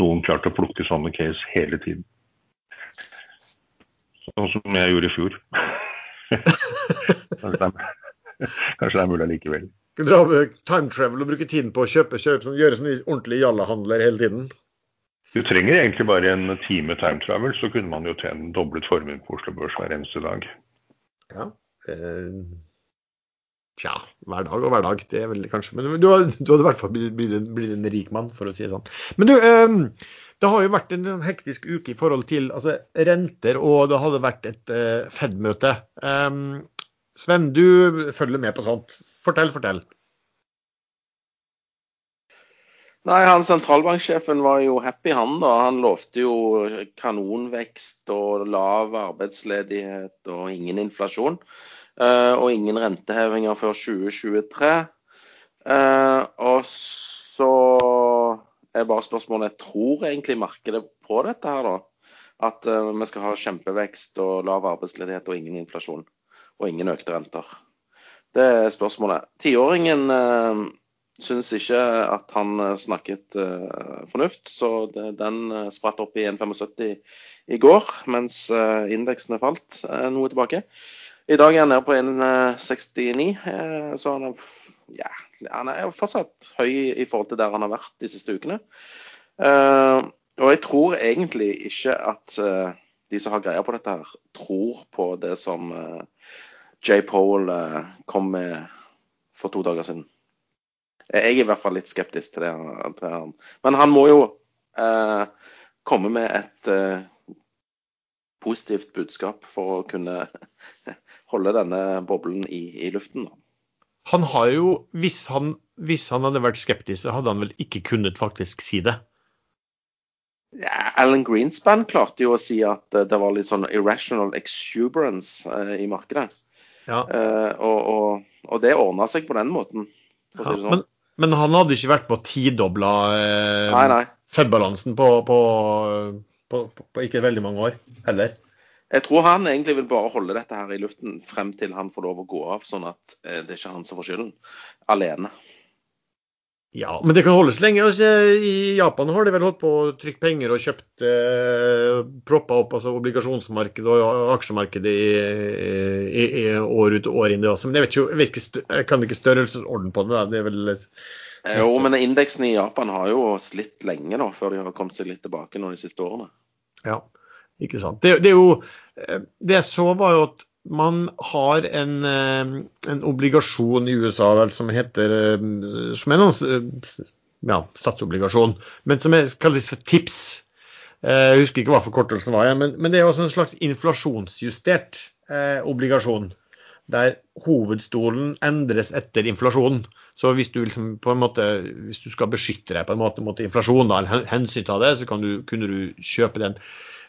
noen klart å plukke sånne case hele tiden. Sånn som jeg gjorde i fjor. (laughs) kanskje, det er, kanskje det er mulig allikevel. Dra time travel og bruke tiden på å kjøpe, kjøpe sånn, gjøre sånne ordentlige jallahandler hele tiden? Du trenger egentlig bare en time time travel, så kunne man jo tjene doblet formuen på Oslo Børs hver eneste dag. Ja. Eh, tja, hver dag og hver dag. Det er vel kanskje Men du, du hadde i hvert fall blitt, blitt, en rik mann, for å si det sånn. Men du, eh, det har jo vært en sånn hektisk uke i forhold til altså, renter, og det hadde vært et eh, Fed-møte. Um, Sven, du følger med på sånt. Fortell, fortell. Nei, han Sentralbanksjefen var jo happy, han da. Han lovte jo kanonvekst og lav arbeidsledighet og ingen inflasjon. Uh, og ingen rentehevinger før 2023. Uh, eh, og så er bare spørsmålet jeg tror egentlig markedet på dette her, da? At uh, vi skal ha kjempevekst og lav arbeidsledighet og ingen inflasjon. Og ingen økte renter. Det er spørsmålet. Tiåringen syns ikke at han snakket uh, fornuft, så den uh, spratt opp i 1,75 i går, mens indeksene falt noe tilbake. I dag er han nede på 1,69, eh, så han er, ja, han er fortsatt høy i forhold til der han har vært de siste ukene. Eh, og jeg tror egentlig ikke at eh, de som har greia på dette, her, tror på det som J. Pole kom med for to dager siden. Jeg er i hvert fall litt skeptisk til det. Til han. Men han må jo eh, komme med et eh, positivt budskap for å kunne (laughs) holde denne boblen i, i luften. Han har jo, hvis han, hvis han, hadde vært skeptisk, så hadde han vel ikke kunnet faktisk si det? Ja, Alan Greenspan klarte jo å si at det var litt sånn irrational exuberance eh, i markedet. Ja. Eh, og, og, og, det ordna seg på den måten. Ja, si sånn. men, men, han hadde ikke vært med å tidoble eh, Fed-balansen på, på, på, på, ikke veldig mange år heller. Jeg tror han egentlig vil bare holde dette her i luften frem til han får lov å gå av, sånn at eh, det er ikke han som får skylden alene. Ja, men det kan holdes lenge. Altså, I Japan har de vel holdt på å trykke penger og kjøpt eh, proppa opp altså obligasjonsmarkedet og aksjemarkedet i, i, i, år ut og år inn. det også. Men jeg vet ikke, jeg, vet ikke, jeg kan ikke størrelsesorden på det. Da. det er vel... Eh, jo, men indeksen i Japan har jo slitt lenge nå, før de har kommet seg litt tilbake nå de siste årene. Ja, ikke sant. Det, det, jo, eh, det jeg så, var jo at man har en, eh, en obligasjon i USA vel, som heter eh, som er noen, ja, statsobligasjon, men som er, kalles for TIPS. Jeg husker ikke hva forkortelsen var, men, men det er også en slags inflasjonsjustert eh, obligasjon. der hovedstolen endres etter inflasjonen. Så hvis du, liksom måte, hvis du skal beskytte deg på en måte mot inflasjon, da, eller hensynta det, så du, kunne du kjøpe den.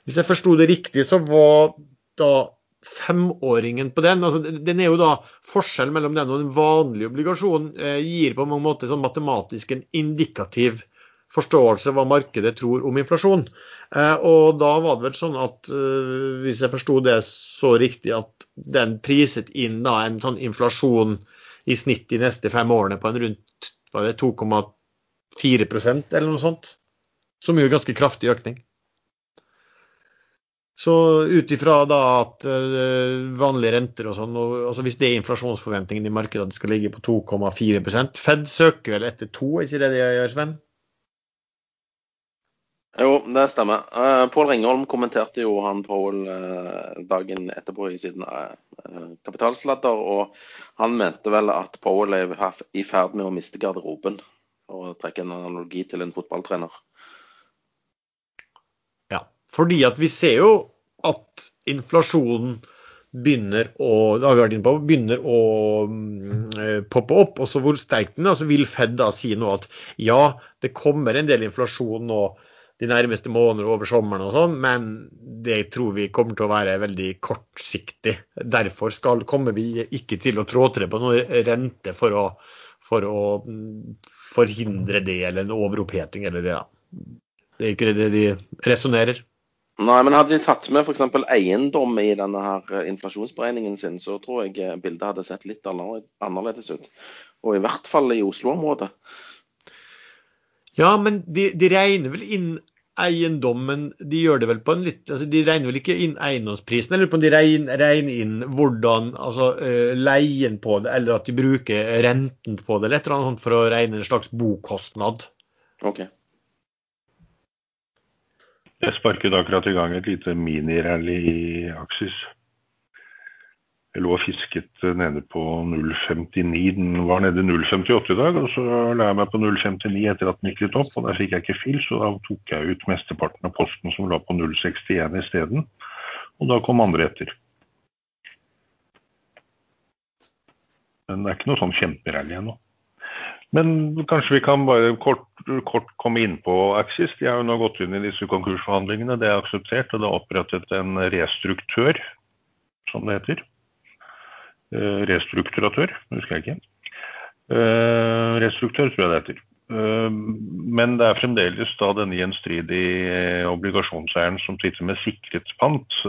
Hvis jeg forsto det riktig, så var da femåringen på den altså Den er jo da forskjell mellom den og den vanlige obligasjonen Eh, gir på mange måter sånn matematisk en indikativ forståelse av hva markedet tror om inflasjon. Eh, og da var det vel sånn at eh, hvis jeg forsto det så riktig, at den priset inn da en sånn inflasjon i snitt de neste fem årene på en rundt 2,4% eller noe sånt. Som jo ganske kraftig økning. Så ut ifra da at uh, vanlige renter og sånn, altså hvis det er inflasjonsforventningen i markedet at det skal ligge på 2,4% Fed søker vel etter to, er ikke det det gjør, Sven? Jo, det stemmer. Uh, Pål Ringholm kommenterte jo han Pål uh, dagen etterpå i siden kapitalsladder, og han mente vel at Pål er i ferd med å miste garderoben, å trekke en analogi til en fotballtrener. Fordi at vi ser jo at inflasjonen begynner å, på, begynner å mm, poppe opp, og så hvor sterk den er, så vil Fed da si nå at ja, det kommer en del inflasjon nå de nærmeste måneder over sommeren og sånn, men det tror vi kommer til å være veldig kortsiktig. Derfor skal, kommer vi ikke til å tråtre på noe rente for å, for å mm, forhindre det, eller en overoppheting, eller ja. Det er ikke det de resonnerer. Nei, men hadde de tatt med f.eks. eiendom i denne her eh, inflasjonsberegningen sin, så tror jeg eh, bildet hadde sett litt annerledes ut. Og i hvert fall i Oslo-området. Ja, men de, de, regner vel inn eiendommen De gjør det vel på en litt altså De regner vel ikke inn eiendomsprisen, eller de regner, regner inn hvordan altså uh, leien på det, eller at de bruker renten på det, eller et eller annet sånt for å regne en slags bokostnad. Okay. Jeg sparket akkurat i gang et lite minirally i Aksis. Jeg lå og fisket nede på 0,59. Den var nede i 0,58 i dag, og så la jeg meg på 0,59 etter at den gikk litt opp. og Der fikk jeg ikke fil, så da tok jeg ut mesteparten av posten som lå på 0,61 isteden. Og da kom andre etter. Men det er ikke noe sånn kjemperally ennå. Men kanskje vi kan bare kort, kort, komme inn på Axis. De har jo nå gått inn i disse konkursforhandlingene. Det er akseptert, og det er opprettet en restruktør, som det heter. Uh, restrukturatør, husker jeg ikke. Uh, restruktør, tror jeg det heter. Uh, men det er fremdeles da denne gjenstridige obligasjonseieren som sitter med sikret pant.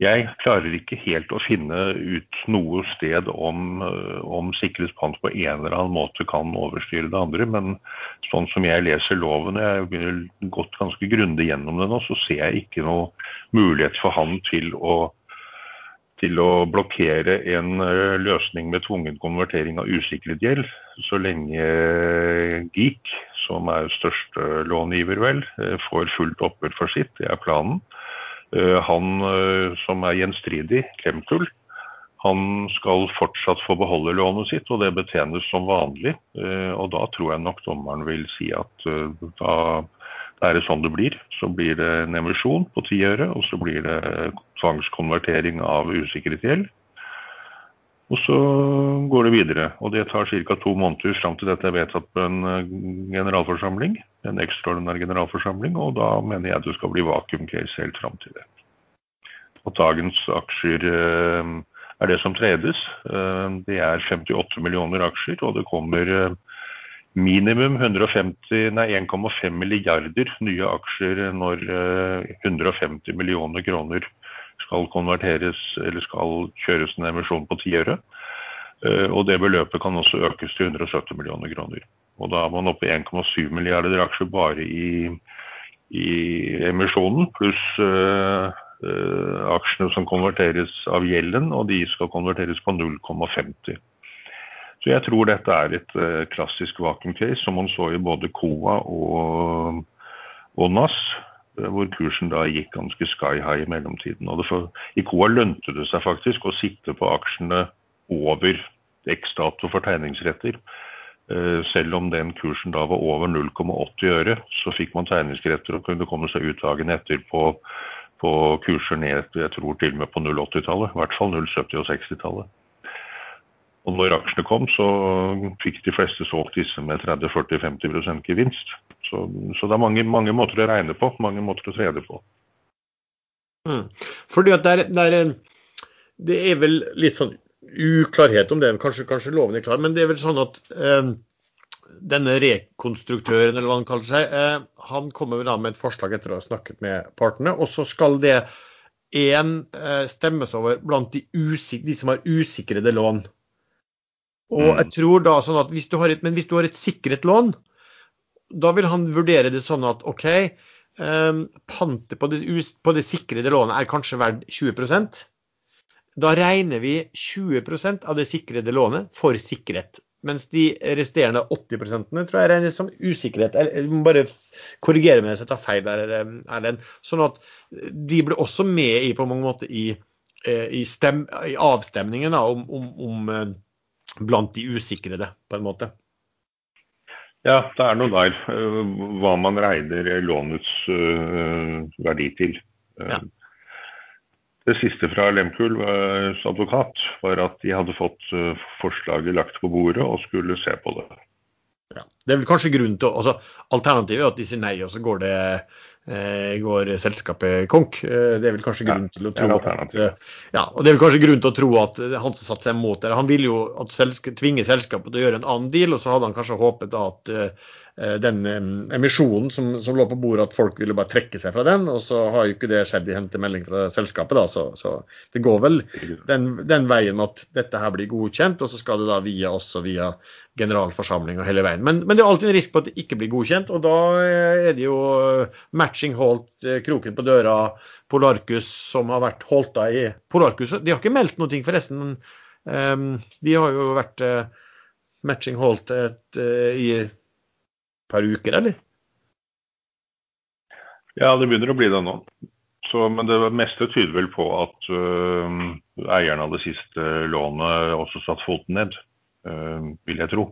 Jeg klarer ikke helt å finne ut noe sted om, eh, om sikkerhetspant på en eller annen måte kan overstyre det andre, men sånn som jeg leser loven, og jeg har gått ganske grundig gjennom det nå, så ser jeg ikke noe mulighet for han til å, til å blokkere en eh, løsning med tvungen konvertering av usikret gjeld, så lenge GEEK, som er største långiver, vel, eh, får fullt opphør for sitt. Det er planen. Eh, han eh, som er gjenstridig, Kremtul, han skal fortsatt få beholde lånet sitt, og det betjenes som vanlig. Eh, og da tror jeg nok dommeren vil si at da er det sånn det blir. Så blir det en emisjon på ti øre, og så blir det tvangskonvertering av usikret gjeld. Og så går det videre. Og det tar ca. to måneder fram til dette er vedtatt på en generalforsamling en ekstraordinær generalforsamling, og da mener jeg det skal bli vakuum-case helt fram til det. Og dagens aksjer eh, er det som tredes. Eh, det er 58 millioner aksjer, og det kommer eh, minimum 1,5 milliarder nye aksjer når 150 millioner kroner skal konverteres eller skal kjøres en emisjon på ti øre. Og det beløpet kan også økes til 170 millioner kroner. Og da er man oppe i 1,7 milliarder aksjer bare i, i emisjonen, pluss uh, uh, aksjene som konverteres av gjelden, og de skal konverteres på 0,50. Så jeg tror dette er et uh, klassisk vacuum case, som man så i både KOA og, og NAS, hvor kursen da gikk ganske sky high i mellomtiden. Og for, I KOA lønte det seg faktisk å sitte på aksjene over X-dato for tegningsretter. Eh, selv om den kursen da var over 0,80 øre, så fikk man tegningsretter og kunne komme seg ut dagen etter på, på kurser ned jeg tror til og med på 080-tallet. I hvert fall 070- og 60-tallet. Og når aksjene kom, så fikk de fleste solgt disse med 30-40-50% gevinst. Så, så, det er mange, mange, måter å regne på, mange måter å trede på. Mm. Fordi at det er, det, er, det er, vel litt sånn uklarhet om det, kanskje, kanskje loven er klar, men det er vel sånn at eh, denne rekonstruktøren, eller hva han kaller seg, eh, han kommer da med et forslag etter å ha snakket med partene. Og så skal det én eh, stemmes over blant de, de, som har usikrede lån. Og mm. jeg tror da sånn at hvis du har et, Men hvis du har et sikret lån, da vil han vurdere det sånn at OK, eh, pantet på på det sikrede lånet er kanskje verdt 20 Da regner vi 20% av det sikrede lånet for sikkerhet. Mens de resterende 80% tror jeg regnes som usikkerhet. Jeg må bare korrigere meg hvis jeg tar feil der, Erlend. Sånn at de blir også med i på mange måter i, eh, i, stem, i avstemningen da, om, om, om, eh, blant de usikrede, på en måte. Ja, det er noe der. Eh, hva man regner lånets verdi til. Ja. Det siste fra Lemkuls advokat var at de hadde fått eh, forslaget lagt på bordet og skulle se på det. Ja, det er vel kanskje grunnen til, altså Alternativet er at de sier nei, og så går, det, går selskapet konk. Eh, det er vel kanskje grunn ja, til å tro at, ja, og det er vel kanskje grunn til å tro at han som satte seg imot det, han ville jo at selskap, tvinge selskapet til å gjøre en annen deal, og så hadde han kanskje håpet at Eh, den emisjonen som, som, lå på bordet, at folk ville bare trekke seg fra den. Og så har jo ikke det skjedd i hentemelding fra selskapet, da. Så, så det går vel den, den, veien at dette her blir godkjent, og så skal det da via oss og via generalforsamling og hele veien. Men, men, det er alltid en risk på at det ikke blir godkjent, og da er det jo matching holdt, eh, kroken på døra, Polarcus som har vært holdt da i Polarcus. De har ikke meldt noe, forresten. Um, de har jo vært uh, matching holdt et, i par uker, eller? Ja, det begynner å bli det nå. Så, men det meste tyder vel på at uh, eierne av det siste lånet også satt foten ned, vil jeg tro.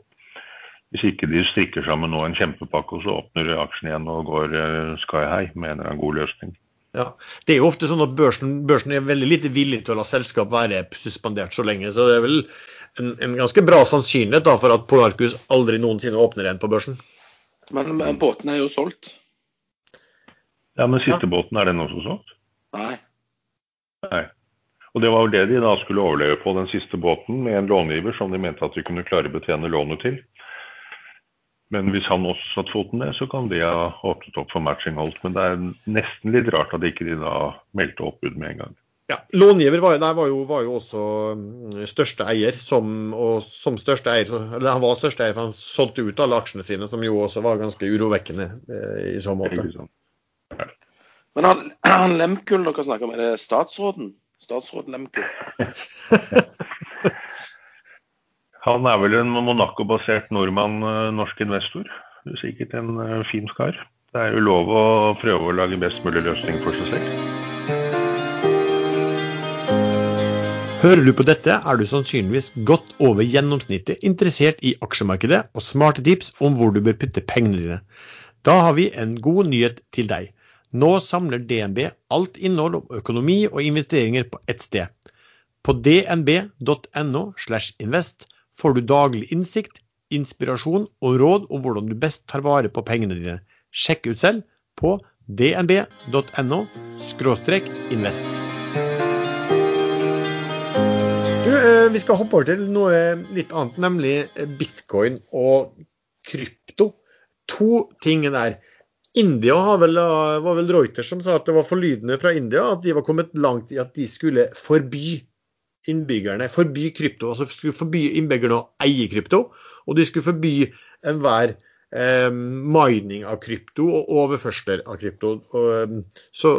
Hvis ikke de strikker sammen nå en kjempepakke, og så åpner aksjen igjen og går uh, sky high med en eller annen god løsning. Ja, Det er jo ofte sånn at børsen, børsen, er veldig lite villig til å la selskap være suspendert så lenge. Så det er vel en, en ganske bra sannsynlighet da, for at Polarcus aldri noensinne åpner igjen på børsen. Men, men båten er jo solgt. Ja, men siste ja. båten, er den også solgt? Nei. Nei. Og det var jo det de da skulle overleve på, den siste båten, med en långiver som de mente at de kunne klare å betjene lånet til. Men hvis han også satte foten ned, så kan de ha åpnet opp for matching holdt. Men det er nesten litt rart at ikke de da meldte oppbud med en gang. Ja, Långiver var, der var jo, var jo også mm, største eier, som, og som største eier, eller han var største eier, for han solgte ut alle aksjene sine, som jo også var ganske urovekkende eh, i så måte. Men han, (clears throat) han Lemkull dere snakker om, er det statsråden? Statsråd Lemkull? (laughs) han er vel en Monaco-basert nordmann, eh, norsk investor. Sikkert en uh, fin kar. Det er jo lov å prøve å lage best mulig løsning for seg selv. Hører du på dette, er du sannsynligvis godt over gjennomsnittet interessert i aksjemarkedet og smarte tips om hvor du bør putte pengene dine. Da har vi en god nyhet til deg. Nå samler DNB alt innhold om økonomi og investeringer på ett sted. På dnb.no slash invest får du daglig innsikt, inspirasjon og råd om hvordan du best tar vare på pengene dine. Sjekk ut selv på dnb.no invest. Du, eh, vi skal hoppe over til noe litt annet, nemlig bitcoin og krypto. To ting der. India vel, var vel Reuters som sa at det var forlydende fra India at de var kommet langt i at de skulle forby innbyggerne, forby krypto. Altså skulle forby innbyggerne å eie krypto, og de skulle forby enhver eh, mining av krypto og overførsler av krypto. Og, eh, så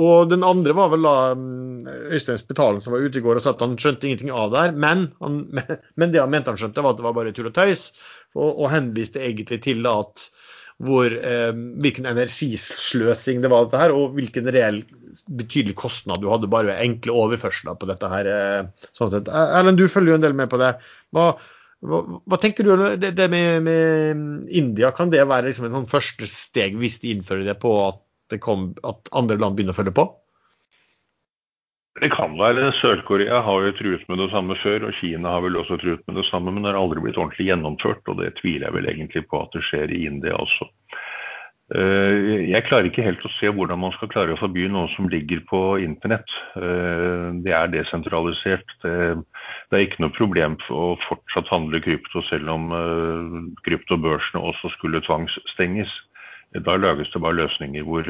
og den andre var vel da mm, Øystein Spetalen som var ute i går og sa at han skjønte ingenting av det her. Men, han, (laughs) men det han mente han skjønte, var at det var bare tull og tøys. Og, og henviste egentlig til da at hvor, eh, hvilken energisløsing det var, dette her, og hvilken reell betydelig kostnad du hadde bare ved enkle overførsler på dette. her. Eh, sånn sett. Eh, Erlend, du følger jo en del med på det. Hva, hva, hva tenker du det, det med, med, India? Kan det være liksom en sånn første steg hvis de innfører det på at, det kom, at andre land begynner å følge på? Det kan være. Sør-Korea har jo truet med det samme før, og Kina har vel også truet med det samme, men det har aldri blitt ordentlig gjennomført. Og det tviler jeg vel egentlig på at det skjer i India også. Eh, jeg klarer ikke helt å se hvordan man skal klare å forby noe som ligger på internett. Eh, det er desentralisert. Det, er ikke noe problem å fortsatt handle krypto, selv om eh, kryptobørsene også skulle tvangsstenges. Da lages det bare løsninger hvor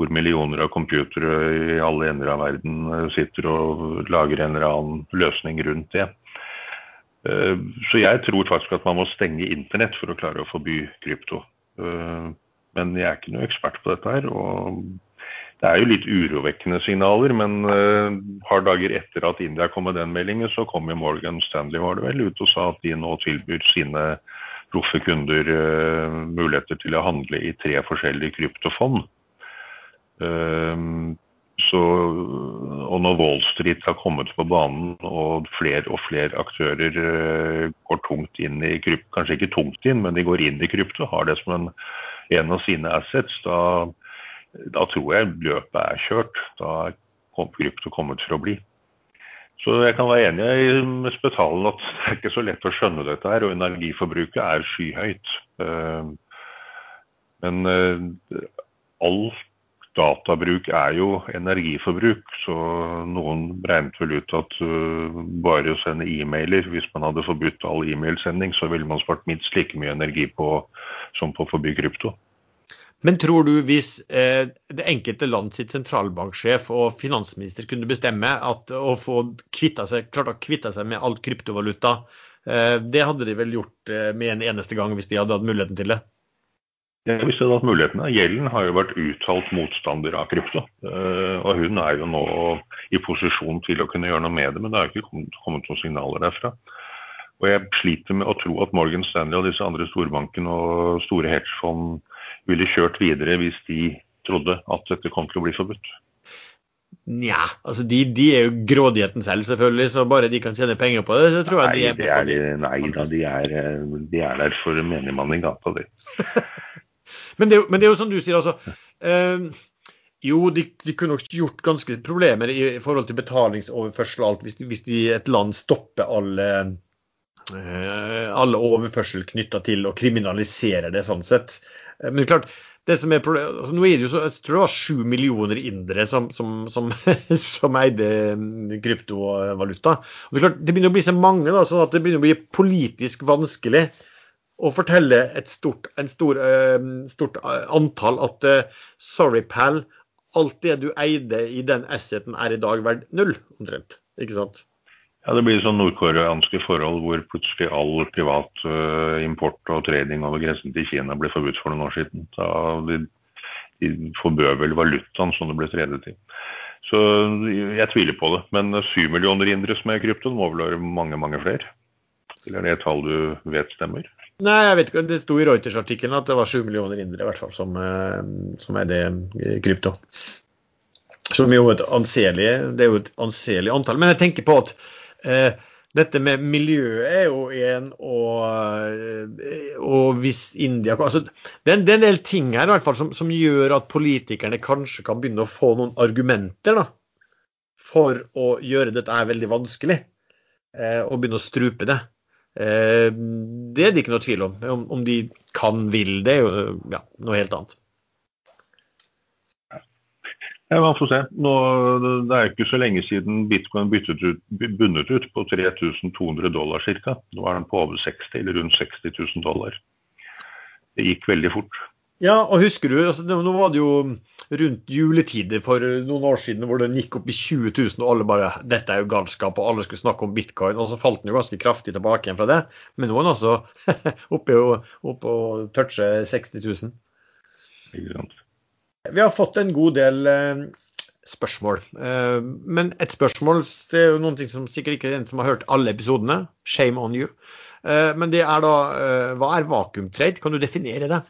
hvor millioner av computere i alle ender av verden eh, sitter og lager en eller annen løsning rundt det. Eh, så jeg tror faktisk at man må stenge internett for å klare å forby krypto. Eh, men jeg er ikke noe ekspert på dette her. og det er jo litt urovekkende signaler, men et par dager etter at India kom med den meldingen, så kom jo Morgan Stanley var det vel, ut og sa at de nå tilbyr sine proffe kunder muligheter til å handle i tre forskjellige kryptofond. Ehm, så, og når Wall Street har kommet på banen og flere og flere aktører eh, går tungt inn i krypto, kanskje ikke tungt inn, men de går inn i krypto, har det som en, en av sine assets, da, da, tror jeg løpet er kjørt. Da er krypto kommet for å bli. Så jeg kan være enig med Spetalen at det er ikke så lett å skjønne dette her, og energiforbruket er skyhøyt. Ehm, men eh, alt databruk er jo energiforbruk, så noen regnet vel ut at uh, bare å sende e-mailer Hvis man hadde forbudt all e-mailsending, så ville man spart minst like mye energi på som på å forby krypto. Men tror du hvis eh, det enkelte land sitt sentralbanksjef og finansminister kunne bestemme at å få seg, klart å kvitte seg med alt kryptovaluta, eh, det hadde de vel gjort eh, med en eneste gang hvis de hadde hatt muligheten til det? Ja, hvis det at mulighetene. Gjelden har jo vært uttalt motstander av krypto. Eh, og hun er jo nå i posisjon til å kunne gjøre noe med det, men det har ikke kommet, noen signaler derfra. Og jeg sliter med å tro at Morgan Stanley og disse andre storbankene og store hedgefond ville kjørt videre hvis de trodde at dette kom til å bli forbudt. Nja, altså de, de, er jo grådigheten selv, selvfølgelig, så bare de kan tjene penger på det, så tror jeg nei, de er, det er Nei da, de er, de er der for menigmann i gata, de. Men det, men det, er jo som du sier, altså. Eh, jo, de, de, kunne nok gjort ganske problemer i, forhold til betalingsoverførsel og alt, hvis, hvis de, et land stopper alle, eh, alle overførsel knytta til å kriminalisere det sånn sett. Men det er klart, det som er altså, nå er det jo så, Jeg tror det var sju millioner indere som, som, som, (laughs) som, eide kryptovaluta. Og det, er klart, det begynner å bli så mange da, sånn at det begynner å bli politisk vanskelig å fortelle et stort, stor, uh, stort eh, antall at uh, sorry, pal, alt det du eide i den asseten er i dag verdt null, omtrent. Ikke sant? Ja, Det blir sånn nordkoreanske forhold hvor plutselig all privat uh, import og trading over grensen til Kina ble forbudt for noen år siden. Da de, de forbød vel valutaen som det ble tredet i. Så jeg tviler på det. Men syv millioner indere som er i krypto, må vel være mange, mange flere? Eller er det et tall du vet stemmer? Nei, jeg vet ikke. Det sto i Reuters-artikkelen at det var 7 millioner indere i hvert fall som, eh, som er det eh, krypto. Som jo et anselig, det er jo et anselig antall. Men jeg tenker på at eh, dette med miljøet er jo en og, eh, og hvis India altså, det, er en del ting her i hvert fall som, som, gjør at politikerne kanskje kan begynne å få noen argumenter da, for å gjøre dette veldig vanskelig. Eh, og begynne å strupe det. Eh, det er det ikke noe tvil om. Om, de kan, vil, det er jo ja, noe helt annet. Ja, man får se. Nå, det er ikke så lenge siden bitcoin ut, bundet ut på 3200 dollar ca. Nå er den på over 60, eller rundt 60 000 dollar. Det gikk veldig fort. Ja, og husker du, altså, nå var det jo rundt juletider for noen år siden hvor den gikk opp i 20 000, og alle bare dette er jo galskap, og alle skulle snakke om bitcoin. Og så falt den jo ganske kraftig tilbake igjen fra det. Men nå er den altså (laughs) oppe, oppe og toucher 60 000. Vi har fått en god del eh, spørsmål. Eh, men et spørsmål det er jo noen ting som sikkert ikke er den som har hørt alle episodene. Shame on you. Eh, men det er da hva er vakuumtrade? Kan du definere det?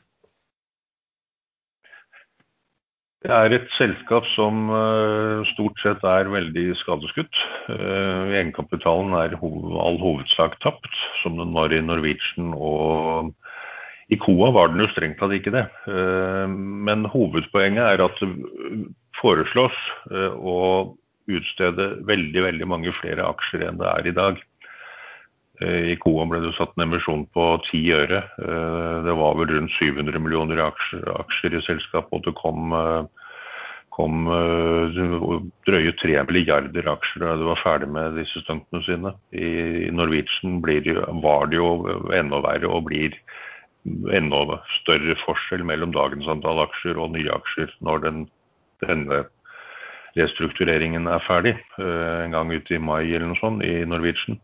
Det er et selskap som uh, stort sett er veldig skadeskutt. Uh, egenkapitalen er all hovedsak tapt, som den var i Norwegian. Og i KOA var den jo strengt tatt ikke det. Uh, men hovedpoenget er at det foreslås å utstede veldig, veldig mange flere aksjer enn det er i dag. I Coam ble det satt en emisjon på 10 øre. Det var vel rundt 700 millioner aksjer, aksjer i selskapet, og det kom kom drøye 3 milliarder aksjer da det var ferdig med disse stuntene sine. I Norwegian det, var det jo enda verre og blir enda større forskjell mellom dagens antall aksjer og nye aksjer når den, denne restruktureringen er ferdig. En gang ute i mai eller noe sånt i Norwegian.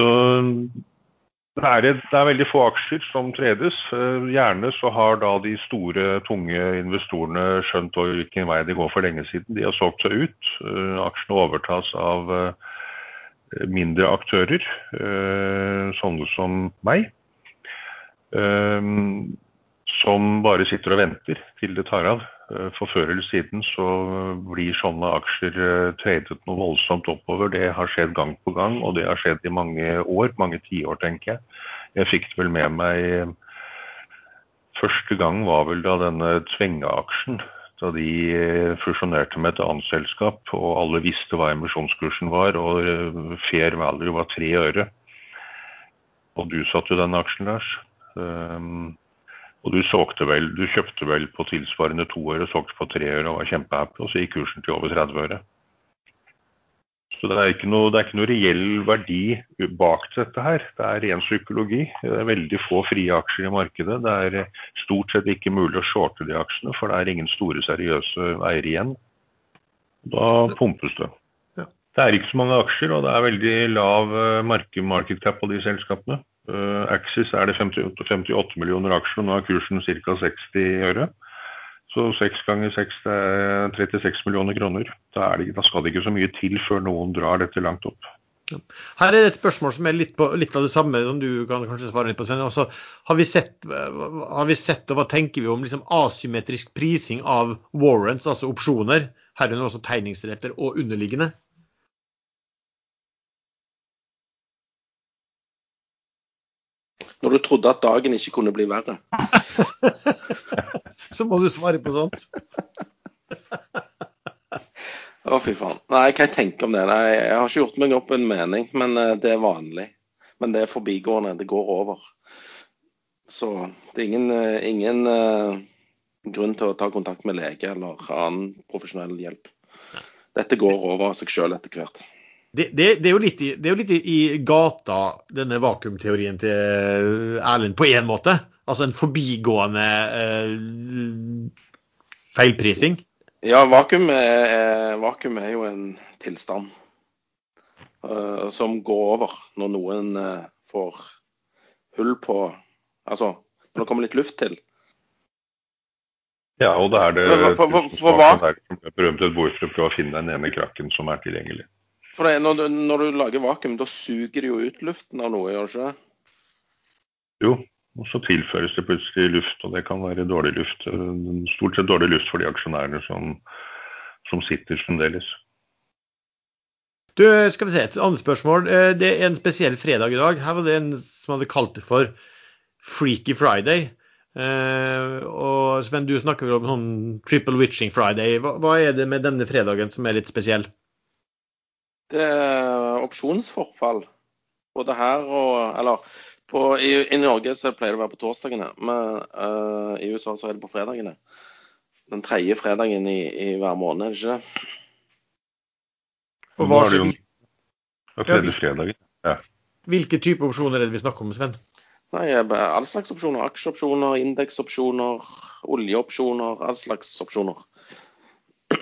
Så det er, det er, veldig få aksjer som tredes. Eh, gjerne så har da de store, tunge investorene skjønt hvilken vei det går for lenge siden. De har solgt seg ut. Eh, aksjene overtas av eh, mindre aktører, sånne som meg. Som bare sitter og venter til det tar av. Eh, for før eller siden så blir sånne aksjer eh, tradet noe voldsomt oppover. Det har skjedd gang på gang, og det har skjedd i mange år, mange tiår, tenker jeg. Jeg fikk det vel med meg Første gang var vel da denne Tvenga-aksjen. Da de eh, fusjonerte med et annet selskap, og alle visste hva emisjonskursen var, og fair value var tre øre. Og du satt jo den aksjen, Lars. Um, og du, vel, du kjøpte vel på tilsvarende to øre, solgte på tre øre og var kjempehappy, og så gikk kursen til over 30 øre. Så det er, ikke noe, det er ikke noe reell verdi bak dette her. Det er ren psykologi. Det er veldig få frie aksjer i markedet. Det er stort sett ikke mulig å shorte de aksjene, for det er ingen store, seriøse eiere igjen. Da pumpes det. Det er ikke så mange aksjer, og det er veldig lav eh, market cap på de selskapene. Uh, Axis er det 58, 58 millioner aksjer, og nå er kursen ca. 60 øre. Så 6 ganger 6 er 36 millioner kroner. Da, det, da, skal det ikke så mye til før noen drar dette langt opp. Her er det et spørsmål som er litt, på, litt av det samme, som du kan kanskje svare litt på. Også, har, vi sett, har, vi sett, og hva tenker vi om liksom, asymmetrisk prising av warrants, altså opsjoner, herunder også tegningsretter og underliggende? Når du trodde at dagen ikke kunne bli verre. (laughs) Så må du svare på sånt. Å, fy faen. Nei, hva jeg tenker om det? Nei, jeg har ikke gjort meg opp en mening, men eh, det er vanlig. Men det er forbigående. Det går over. Så det er ingen, eh, ingen uh, grunn til å ta kontakt med lege eller annen profesjonell hjelp. Dette går over av seg sjøl etter hvert. Det, det, det, er jo litt, i, er jo litt i, gata, denne vakuumteorien til Erlend, på én måte. Altså en forbigående eh, feilprising. Ja, vakuum er, vakuum er, jo en tilstand uh, som går over når noen uh, får hull på Altså når det kommer litt luft til. Ja, og det er det for, for, for, for hva? som er berømt et bord for å finne den ene krakken som er tilgjengelig. For det, når, du, når, du, lager vakuum, da suger det jo ut luften av noe, gjør det ikke det? Jo, og så tilføres det plutselig luft, og det kan være dårlig luft. Stort sett dårlig luft for de aksjonærene som, som sitter fremdeles. Du, skal vi se, Et annet spørsmål. Eh, det er en spesiell fredag i dag. Her var det en som hadde kalt det for Freaky Friday. Uh, og Sven, du snakker vel om sånn Triple Witching Friday. Hva, hva, er det med denne fredagen som er litt spesiell? Det er opsjonsforfall. Både her og Eller på, i, i, Norge så pleier det å være på torsdagene, men uh, i USA så er det på fredagene. Den tredje fredagen i, i hver måned, er det ikke det? Og hva er det jo tredje fredagen. Ja. Hvilke type opsjoner er det vi snakker om, Sven? Nei, All slags opsjoner. Aksjeopsjoner, indeksopsjoner, oljeopsjoner. All slags opsjoner. (clears throat)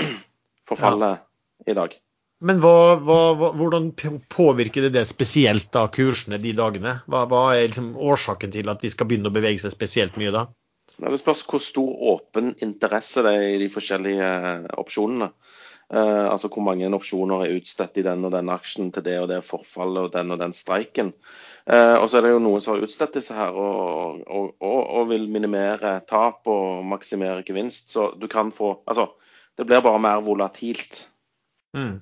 Forfallet ja. i dag. Men hva, hva, hvordan påvirker det, det spesielt da kursene de dagene? Hva, hva, er liksom årsaken til at de skal begynne å bevege seg spesielt mye da? Det spørs hvor stor åpen interesse det er i de forskjellige eh, opsjonene. Uh, altså hvor mange opsjoner er utstedt i den og den aksjen til det og det forfallet og den og den streiken. Uh, og så er det jo noen som har utstedt disse her og, og, og, og, vil minimere tap og maksimere gevinst. Så du kan få Altså, det blir bare mer volatilt. Mm.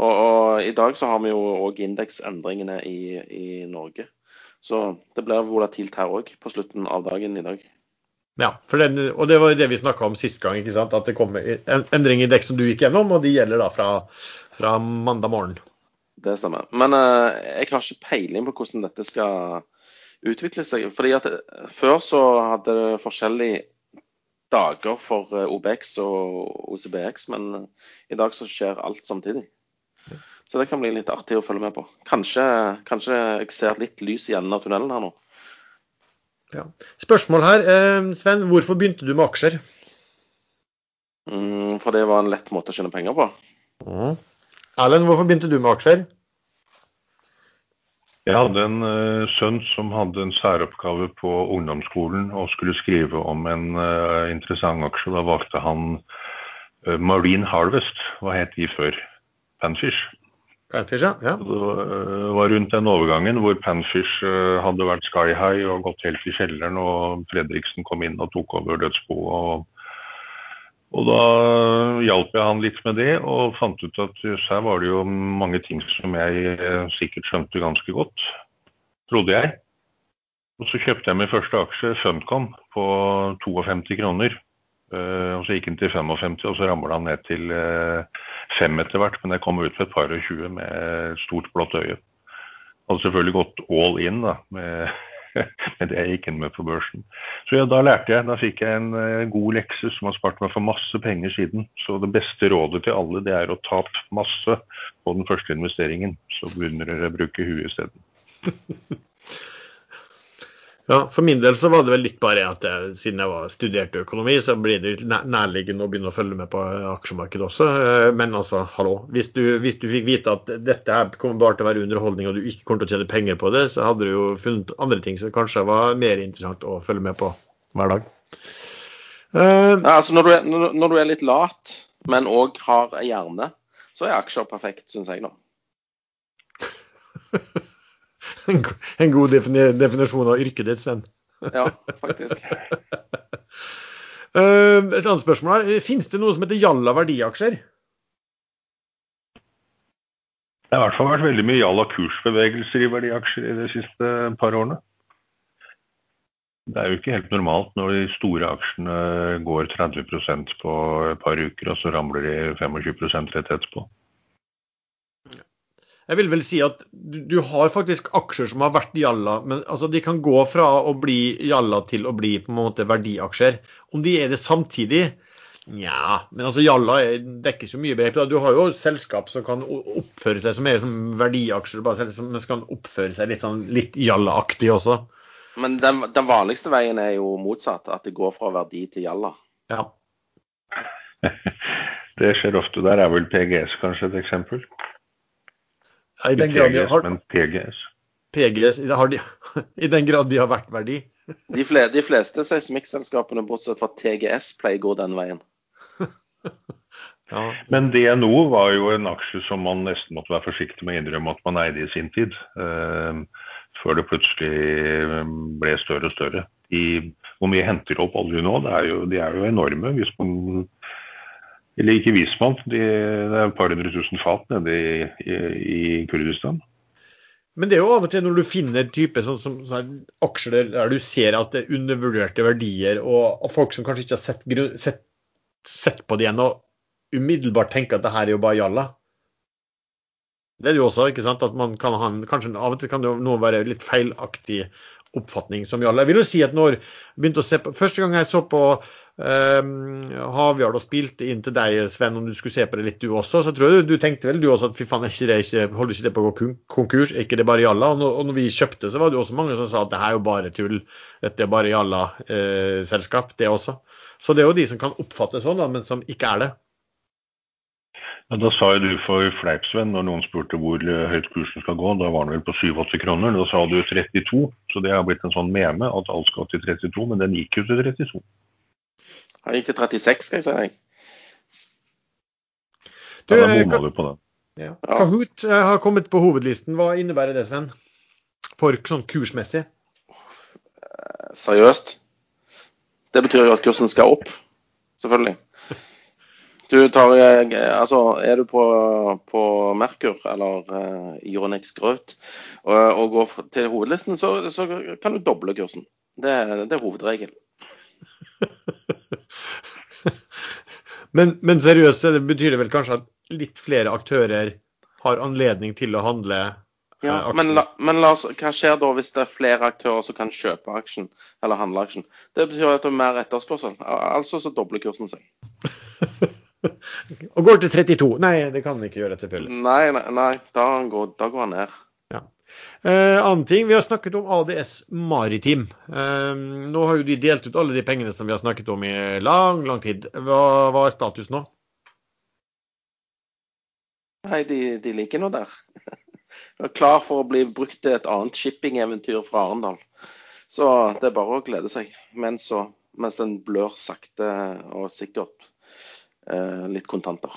Og, og, I dag så har vi jo òg indeksendringene i, i, Norge. Så det blir volatilt her òg på slutten av dagen i dag. Ja, den, og det var det vi snakka om sist gang, ikke sant? at det kommer en endring i dekk som du gikk gjennom, og de gjelder da fra, fra mandag morgen. Det stemmer. Men uh, jeg har ikke peiling på hvordan dette skal utvikle seg. fordi at eh, Før så hadde det forskjellige dager for eh, OBX og OCBX, men i dag så skjer alt samtidig. Så det kan bli litt artig å følge med på. Kanskje, kanskje jeg ser litt lys i enden av tunnelen her nå. Ja. Spørsmål her, eh, Sven. Hvorfor begynte du med aksjer? Mm, for det var en lett måte å tjene penger på. Mm. Erlend, hvorfor begynte du med aksjer? Jeg hadde en uh, sønn som hadde en særoppgave på ungdomsskolen og skulle skrive om en uh, interessant aksje. Da valgte han uh, Marine Harvest. Hva het de før? Panfish. Panfish, ja. ja. Det var rundt den overgangen hvor Panfish hadde vært sky high og gått helt i kjelleren, og Fredriksen kom inn og tok over dødsboet. og og da hjalp jeg han litt med det, og fant ut at her var det jo mange ting som jeg eh, sikkert skjønte ganske godt, trodde jeg. Og så kjøpte jeg min første aksje, Funcom, på 52 kroner. Uh, og så gikk den til 55, og så ramla han ned til uh, 5 etter hvert. Men jeg kom ut for et par og 20 med stort blått øye. Hadde selvfølgelig gått all in da, med (laughs) med det gikk inn med på børsen. Så ja, da lærte jeg. Da fikk jeg en uh, god lekse som har spart meg for masse penger siden. Så det beste rådet til alle det er å tape masse på den første investeringen. Så begynner dere å bruke huet isteden. (laughs) Ja, For min del så var det vel litt bare at jeg, siden jeg var studerte økonomi, så blir det litt nærliggende å begynne å følge med på aksjemarkedet også. Eh, men altså, hallo. Hvis du, hvis du fikk vite at dette her kommer bare til å være underholdning, og du ikke kommer til å tjene penger på det, så hadde du jo funnet andre ting som kanskje var mer interessant å følge med på hver dag. Uh, altså når du, er, når du, er, litt lat, men òg har hjerne, så er aksjer perfekt, syns jeg nå. (laughs) en god definisjon av yrket ditt, Sven. ja, faktisk. (laughs) Eh, et annet spørsmål her. Finnes det noe som heter Jalla verdiaksjer? Det har i hvert fall vært veldig mye Jalla kursbevegelser i verdiaksjer i de siste par årene. Det er jo ikke helt normalt når de store aksjene går 30% på et par uker, og så ramler de 25% rett etterpå. Jeg vil vel si at du, du, har faktisk aksjer som har vært jalla, men altså, de kan gå fra å bli jalla til å bli på en måte verdiaksjer. Om de er det samtidig? Nja, men altså jalla dekker så mye begrep. Du har jo selskap som kan oppføre seg som er som verdiaksjer, bare som kan oppføre seg litt, sånn, litt jalla-aktig også. Men den, den, vanligste veien er jo motsatt, at det går fra verdi til jalla. Ja. (laughs) det skjer ofte. Der er vel PGS kanskje et eksempel? I den grad de har, men PGS. PGS de, (laughs) I den grad de har vært verdi. (laughs) De, fle, de fleste seismikkselskapene, bortsett fra TGS, pleier å gå den veien. (laughs) ja. Men DNO var jo en aksje som man nesten måtte være forsiktig med å innrømme at man eide i sin tid. Uh, før det plutselig ehm, ble større og større. De, hvor mye henter opp olje nå? Er jo, de er jo enorme. hvis man eller ikke Vismann, de, det er et par hundre tusen fat nede i, i, i, Kurdistan. Men det er jo av og til når du finner type sånn, som, sånn, aksjer der du ser at det er undervurderte verdier, og, og folk som kanskje ikke har sett, sett, sett på det igjen, og umiddelbart tenker at det her er jo bare jalla. Det er det jo også, ikke sant? At man kan ha en, kanskje Av og til kan det jo være litt feilaktig oppfatning som jalla. Jeg vil jo si at når begynte å se på, Første gang jeg så på um, Havjarl og spilte inn til deg, Sven, om du skulle se på det litt du også, så tror jeg du, du tenkte vel du også at fy faen, ikke det, ikke, holder ikke det på å gå konkurs? Er ikke det bare jalla? Og når, og når, vi kjøpte, så var det også mange som sa at det her er jo bare tull. Dette er bare jalla-selskap, eh, det også. Så det er jo de som kan oppfattes sånn, da, men som ikke er det. Ja, da sa jo du for fleip, Sven, når noen spurte hvor eh, høyt kursen skal gå. Da var den vel på 87 kroner. Da sa du 32, så det har blitt en sånn meme at alt skal til 32, men den gikk jo til 32. Han gikk til 36, skal jeg si deg. Du, ja, da bomma du på den. Ja. Kahoot eh, har kommet på hovedlisten. Hva innebærer det, Sven? For sånn kursmessig? Seriøst? Det betyr jo at kursen skal opp, selvfølgelig. Du tar, eh, altså, er du på, på Merkur eller uh, Ironix Grøt og, og, går til hovedlisten, så, så, kan du doble kursen. Det, det er hovedregelen. (laughs) (laughs) men, men seriøst det betyr det vel kanskje at litt flere aktører har anledning til å handle Ja, eh, men, la, men la oss, hva skjer da hvis det er flere aktører som kan kjøpe aksjen eller handle aksjen? Det betyr at det er mer etterspørsel. Altså så dobler kursen seg. (laughs) Og går til 32. Nei, det kan den ikke gjøre, selvfølgelig. Nei, nei, nei da, går, da går han ned. Eh, annen ting, Vi har snakket om ADS Maritim. Eh, nå har jo de delt ut alle de pengene som vi har snakket om i lang, lang tid. Hva, hva er status nå? Nei, de, de ligger nå der. (laughs) Er Klar for å bli brukt til et annet shippingeventyr fra Arendal. Så det er bare å glede seg. Mens, så, mens den blør sakte og sikkert eh, litt kontanter.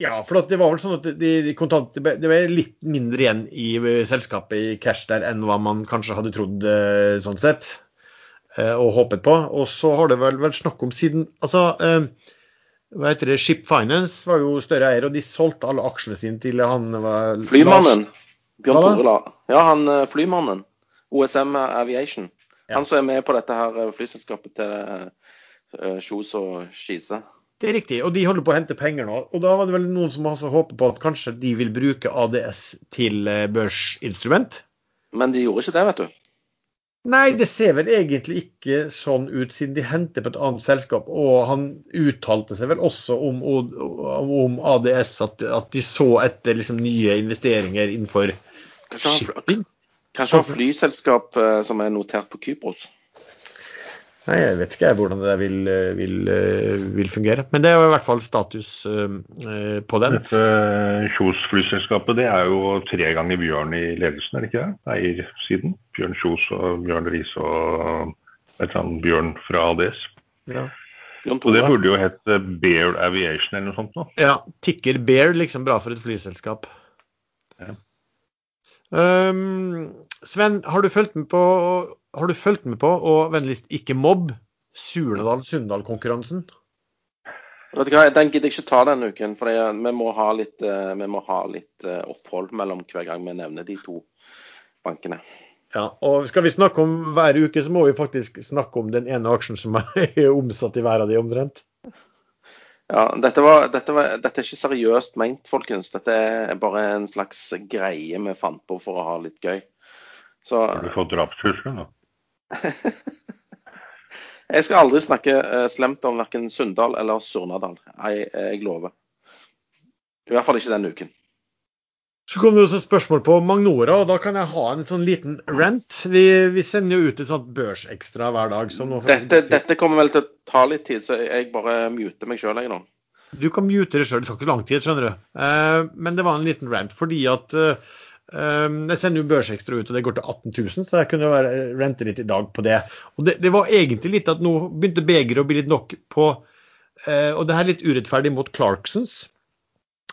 Ja, for det var vel sånn at de, de kontant, det ble- litt mindre igjen i eh, selskapet i cash der enn hva man kanskje hadde trodd eh, sånn sett, eh, og håpet på. Og så har det vel vært snakk om siden Altså, eh, hva heter det, Ship Finance var jo større eier, og de solgte alle aksjene sine til han var Flymannen. Bjørn da? Ja, han flymannen. OSM Aviation. Han som er med på dette her flyselskapet til Kjos og Skise. Det er riktig, og de holder på å hente penger nå. Og da var det vel noen som også håpet på at kanskje de vil bruke ADS til eh, børsinstrument? Men de gjorde ikke det, vet du. Nei, det ser vel egentlig ikke sånn ut, siden de henter på et annet selskap. Og han uttalte seg vel også om, om ADS, at, at de så etter liksom, nye investeringer innenfor Kanskje han, shipping. kanskje han flyselskap eh, som er notert på Kypros. Nei, jeg vet ikke jeg hvordan det der vil, vil, eh, vil fungere. Men det er i hvert fall status eh, eh, på den. Dette Kjos flyselskapet det er jo tre ganger Bjørn i ledelsen, er det ikke det? Eiersiden. Bjørn Kjos og Bjørn Riise og et eller annet Bjørn fra ADS. Ja. Så det burde jo hett Bear Aviation eller noe sånt nå. ja, Tikker Bear, liksom bra for et flyselskap. Ja. Um, Sven, har du fulgt med på, har du fulgt med på og vennligst ikke mobb, Surnadal-Sunndal-konkurransen? Vet du hva, Den gidder jeg ikke ta denne uken, for vi må ha litt, eh, vi må ha litt eh, opphold mellom hver gang vi nevner de to bankene. Ja, og skal vi snakke om hver uke, så må vi faktisk snakke om den ene aksjen som er (laughs) omsatt i hver av de omtrent. Ja, dette, var, dette, var, dette er ikke seriøst ment, folkens. Dette er bare en slags greie vi fant på for å ha litt gøy. Så Har du fått drapstrusler nå? (laughs) jeg skal aldri snakke eh, slemt om verken Sunndal eller Surnadal. Jeg, jeg lover. I hvert fall ikke denne uken. Så kom det også et spørsmål på Magnora, og da kan jeg ha en sånn liten rant. Vi, vi sender jo ut et sånt børsekstra hver dag. Dette, dette kommer vel til å ta litt tid, så jeg bare muter meg sjøl nå. Du kan mute det sjøl, det tar ikke lang tid, skjønner du. Eh, men det var en liten rant fordi at eh, eh, jeg sender jo børsekstra ut, og det går til 18 000, så jeg kunne være, rente litt i dag på det. Og det, det var egentlig litt at nå begynte begeret å bli litt nok på eh, Og det her er litt urettferdig mot Clarksons.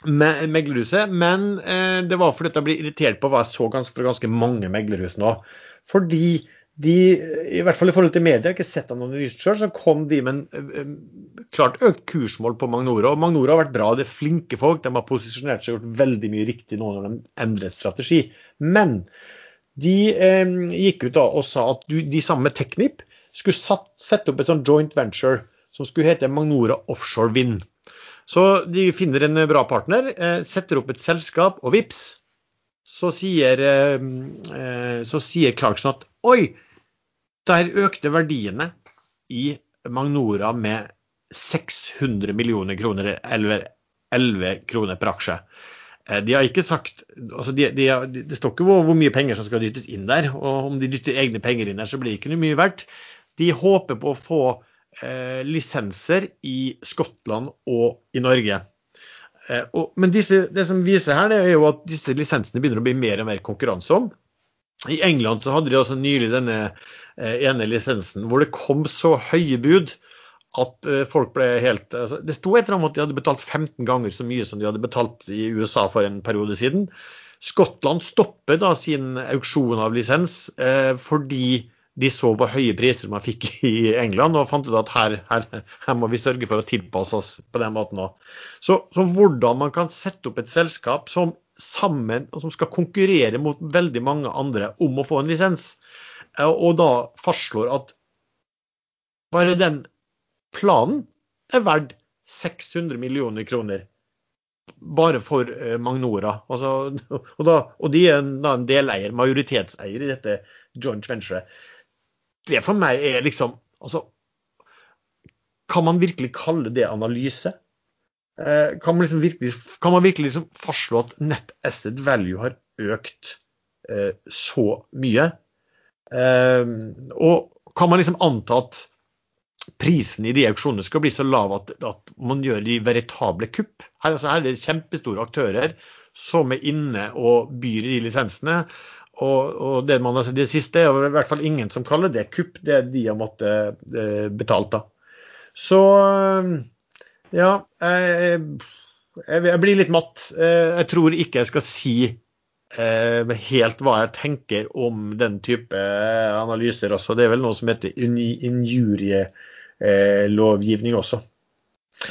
me- Meglerhuset, men eh, det var fordi jeg ble irritert på hva jeg så ganske, ganske mange meglerhus nå. Fordi de, i hvert fall i forhold til media, ikke sett analysen sjøl, så kom de med en klart økt kursmål på Magnora. Og Magnora har vært bra, det er flinke folk. De har posisjonert seg og gjort veldig mye riktig nå når de endret strategi. Men de eh, gikk ut da og sa at du, de sammen med Teknip skulle satt, sette opp et sånt joint venture som skulle hete Magnora Offshore Wind. Så de finner en bra partner, eh, setter opp et selskap, og vips, så sier, eh, sier Clarkson at oi, der økte verdiene i Magnora med 600 millioner kroner, eller 11 kroner per aksje. Eh, De har ikke sagt altså de, de, de, Det står ikke hvor, hvor mye penger som skal dyttes inn der. og Om de dytter egne penger inn der, så blir det ikke noe mye verdt. De håper på å få eh, lisenser i Skottland og i Norge. Eh, og, men disse, det som viser her, det er jo at disse lisensene begynner å bli mer og mer konkurranse om. I England så hadde de også nylig denne eh, ene lisensen hvor det kom så høye bud at eh, folk ble helt altså, Det sto et eller annet om at de hadde betalt 15 ganger så mye som de hadde betalt i USA for en periode siden. Skottland stoppet da sin auksjon av lisens eh, fordi de så hvor høye priser man fikk i England, og fant ut at her, her, her må vi sørge for å tilpasse oss på den måten òg. Så, så hvordan man kan sette opp et selskap som sammen, og som skal konkurrere mot veldig mange andre om å få en lisens, eh, og da fastslår at bare den planen er verdt 600 millioner kroner. Bare for eh, Magnora. Altså, (laughs) og, da, og, de er en, en deleier, majoritetseier i dette joint venture. Det for meg er liksom Altså, kan man virkelig kalle det analyse? Eh, kan man, liksom virkelig, kan man virkelig liksom fastslå at net asset value har økt eh, så mye? Eh, og kan man liksom anta at prisen i de auksjonene skal bli så lav at, at man gjør de veritable kupp. Her, altså, her, er det kjempestore aktører som er inne og byr i de lisensene. Og, og det, man, altså, det siste er i hvert fall ingen som kaller det kupp. Det de har måttet eh, betalt da. Så ja, jeg, jeg, blir litt matt. Eh, jeg tror ikke jeg skal si eh, helt hva jeg tenker om den type analyser også. Det er vel noe som heter injurielovgivning eh, også.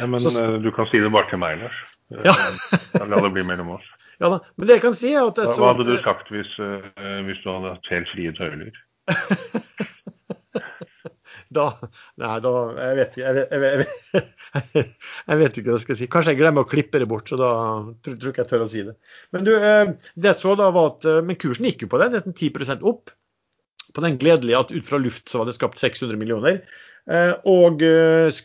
Ja, Men så, eh, du kan si det bare til meg, Lars. Ja. (laughs) la det bli mellom oss. (laughs) Ja da, men det jeg kan si er at jeg hva, hva hadde du sagt hvis, hvis du hadde hatt helt frie tøyler? (laughs) da Nei, da Jeg vet ikke. Jeg, jeg, jeg, (laughs) jeg, vet ikke hva jeg skal si. Kanskje jeg glemmer å klippe det bort, så da tror, tror ikke jeg tør å si det. Men du, det jeg så da var at Men kursen gikk jo på det, nesten 10% opp. På den gledelige at ut fra luft så var det skapt 600 millioner. Eh, og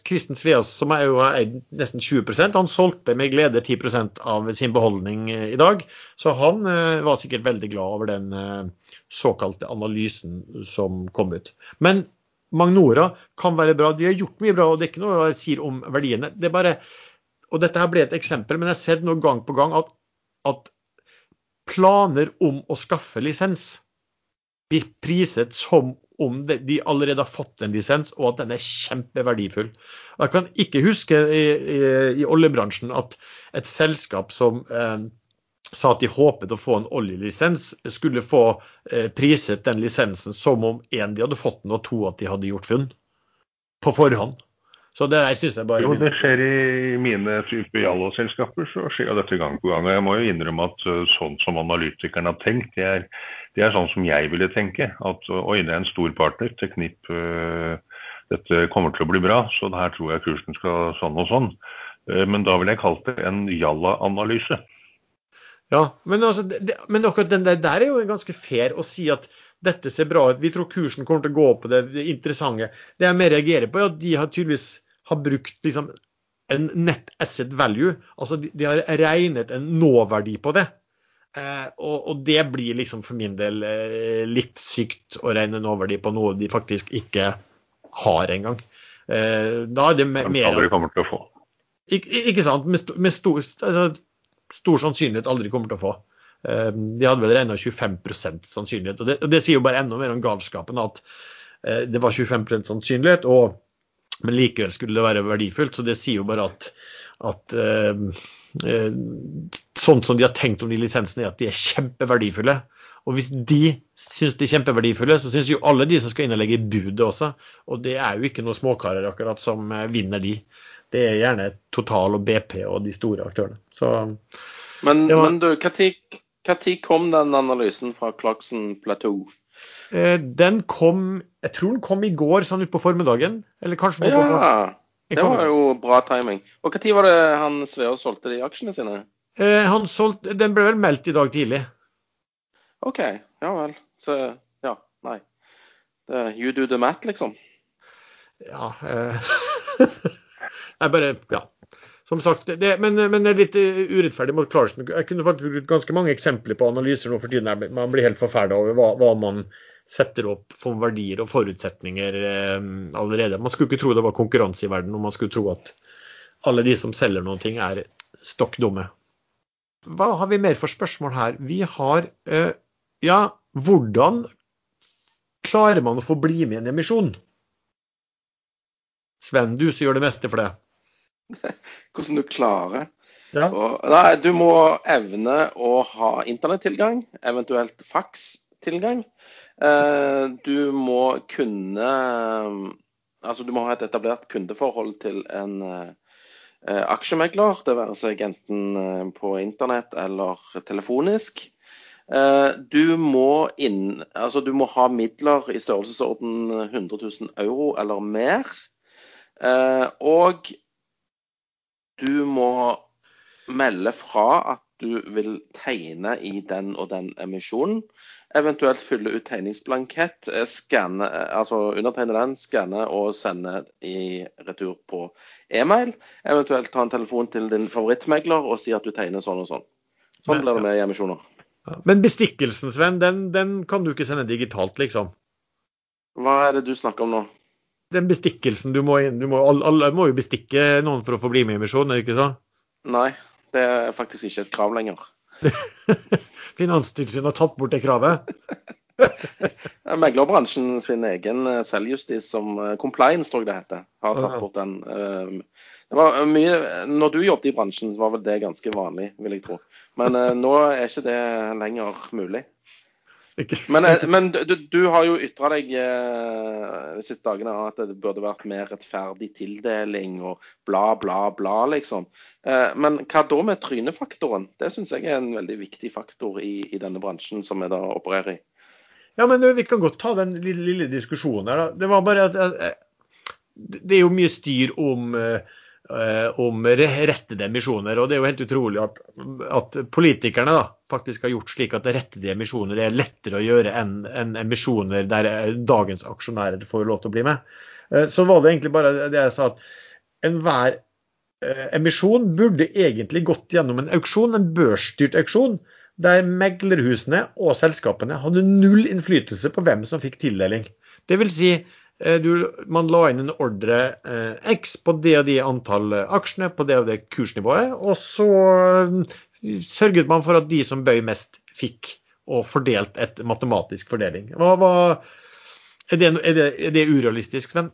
Kristen eh, Sveas, som er jo eid nesten 20% han solgte med glede 10% av sin beholdning eh, i dag. Så han var sikkert veldig glad over den såkalte analysen som kom ut. Men Magnora kan være bra. De har gjort mye bra, og det er ikke noe jeg sier om verdiene. Det bare, og Dette her ble et eksempel, men jeg har sett noe gang på gang at, at planer om å skaffe lisens blir priset som om de allerede har fått en lisens, og at den er kjempeverdifull. Jeg kan ikke huske i, i, i oljebransjen at et selskap som eh, sa at de håpet å få en oljelisens, skulle få eh, priset den lisensen som om én de hadde fått den, og to at de hadde gjort funn på forhånd. Så det der synes jeg bare... Jo, det skjer i mine type Jallo-selskaper, så skjer dette gang på gang. Og jeg må jo innrømme at eh, sånn som analytikerne har tenkt, det er det er sånn som jeg ville tenke. At oi, det er en stor partner. Teknipp, Knipp dette kommer til å bli bra, så her tror jeg kursen skal sånn og sånn. Men da ville jeg kalt det en jalla-analyse. Ja, men, altså, det, men akkurat den der, der, er jo ganske fair å si at dette ser bra ut. Vi tror kursen kommer til å gå opp på det, det interessante. Det jeg mer reagerer på, er at de har tydeligvis har brukt liksom en net asset value. Altså de, de har regnet en nåverdi på det. Eh, og, og, det blir liksom for min del eh, litt sykt å regne en oververdi på noe de faktisk ikke har engang. Eh, da er det mer aldri kommer til å få. Ikke, ikke sant? Med, med stor, altså, stor, sannsynlighet aldri kommer til å få. Eh, de hadde vel regna 25 sannsynlighet. Og det, og det, sier jo bare enda mer om galskapen at eh, det var 25% sannsynlighet, og, men likevel skulle det være verdifullt. Så det sier jo bare at, at sånn som de har tenkt om de lisensene, er at de er kjempeverdifulle. Og hvis de syns de er kjempeverdifulle, så syns jo alle de som skal inn og legge budet også. Og det er jo ikke noen småkarer akkurat som vinner de. Det er gjerne Total og BP og de store aktørene. Så, men, var... men, du, når kom den analysen fra Clarkson Plateau? Eh, den kom Jeg tror den kom i går, sånn utpå formiddagen. Eller kanskje ja. På, det var jo bra timing. Og Når var det han Svea solgte de aksjene sine? Eh, han solgte, Den ble vel meldt i dag tidlig. OK. Ja vel. Så ja, nei. You do the mat, liksom? Ja eh. (laughs) Nei, bare Ja. Som sagt, det, men, men, det er litt eh, urettferdig mot Clarkson. Jeg kunne faktisk brukt ganske mange eksempler på analyser nå for tiden. Man blir helt forferda over hva, hva man setter opp for verdier og forutsetninger eh, allerede. Man skulle ikke tro det var konkurranse i verden, og man skulle tro at alle de som selger noen ting, er stokk dumme. Hva har vi mer for spørsmål her? Vi har eh, Ja, hvordan klarer man å få bli med i en emisjon? Sven, du som gjør det meste for det. (laughs) Hvordan du klarer? Ja. Og, nei, du må evne å ha internettilgang, eventuelt fakstilgang. Eh, du må kunne Altså du må ha et etablert kundeforhold til en eh, aksjemegler, det være seg enten eh, på internett eller telefonisk. Du må, inn, altså du må ha midler i størrelsesorden 100 000 euro eller mer. Eh, og du må melde fra at du vil tegne i den og den emisjonen. Eventuelt fylle ut tegningsblankett, eh, skanne, eh, altså undertegne den, skanne og sende i retur på e-mail. Eventuelt ta en telefon til din favorittmegler og si at du tegner sånn og sånn. Sånn blir det med emisjoner. Men bestikkelsen, Sven, den, den kan du ikke sende digitalt, liksom. Hva er det du snakker om nå? Den bestikkelsen du må du må, Alle, må jo bestikke noen for å få bli med i misjonen, er det ikke sånn? Nei, det er faktisk ikke et krav lenger. (laughs) Finanstilsynet har tatt bort det kravet. (laughs) Meglerbransjen sin egen eh, selvjustis som eh, compliance, tror jeg det heter, har tatt bort den. eh, Det var mye, når du jobbet i bransjen, så var vel det ganske vanlig, vil jeg tro. Men nå er ikke det lenger mulig. (laughs) Men, eh, men du, du har jo ytra deg eh, de siste dagene at det burde vært mer rettferdig tildeling og bla, bla, bla, liksom. Eh, men hva da med trynefaktoren? Det syns jeg er en veldig viktig faktor i, i denne bransjen som vi da opererer i. Ja, men vi kan godt ta den lille, lille diskusjonen her, da. Det var bare at Det er jo mye styr om eh, om rettede emisjoner. og Det er jo helt utrolig at, at politikerne da, faktisk har gjort slik at rettede emisjoner er lettere å gjøre enn enn emisjoner der eh, dagens aksjonærer får lov til å bli med. Eh, Så var det egentlig bare det jeg sa, at enhver eh, emisjon burde egentlig gått gjennom en auksjon, en børsstyrt auksjon, der meglerhusene og selskapene hadde null innflytelse på hvem som fikk tildeling. Det vil si, eh, du, man la inn en ordre eh, X på det og det antall eh, aksjene, på det og det kursnivået, og så eh, sørget man for at de som bøy mest, fikk, og fordelt et matematisk fordeling. Hva, hva, er, det, er, det, er det urealistisk, Sven?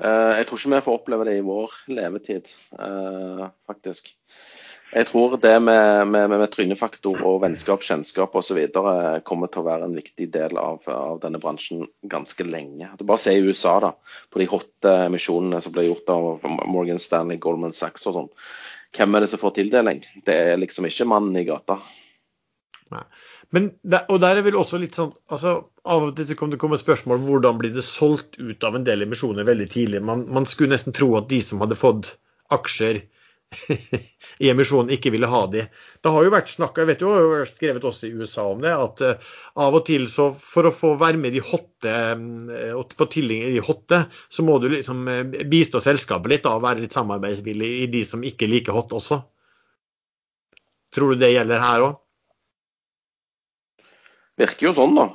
Eh, Jeg tror ikke vi får oppleve det i vår levetid, eh, faktisk. Jeg tror det med, med, med, med trynefaktor og vennskap, kjennskap osv. kommer til å være en viktig del av, av denne bransjen ganske lenge. Du bare ser i USA, da, på de hotte emisjonene som ble gjort av Morgan Stanley, Goldman Sachs og sånn. Hvem er det som får tildeling? Det er liksom ikke mannen i gata. Men der, og der er vel også litt sånn altså Av og til så kan det komme spørsmål hvordan blir det solgt ut av en del emisjoner veldig tidlig. Man, man skulle nesten tro at de som hadde fått aksjer i emisjonen, ikke ville ha de. Det har jo vært snakka, jeg vet jo, det har vært skrevet også i USA om det, at eh, av og til så for å få være med i de hotte, eh, og få tildeling i hotte, så må du liksom eh, bistå selskapet litt da, og være litt samarbeidsvillig i de som ikke liker hot også. Tror du det gjelder her òg? Virker jo sånn, da.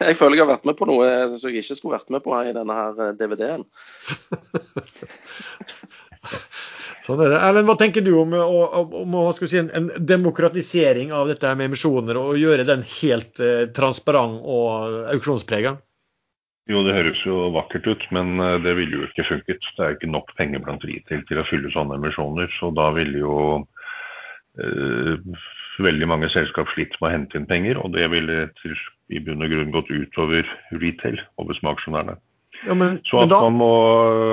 Jeg føler jeg har vært med på noe som jeg ikke skulle vært med på her i denne her eh, DVD-en. (laughs) Sånn er det. Erlend, hva tenker du om, om, om hva skal vi si, en, en demokratisering av dette med emisjoner, og gjøre den helt eh, transparent og auksjonspreget? Jo, det høres jo vakkert ut, men eh, det ville jo ikke funket. Det er ikke nok penger blant retail til å fylle sånne emisjoner. Så da ville jo eh, veldig mange selskap slitt med å hente inn penger, og det ville til, i bunn og grunn gått utover retail, over smaksjonærene. Ja, men, Så at da, man må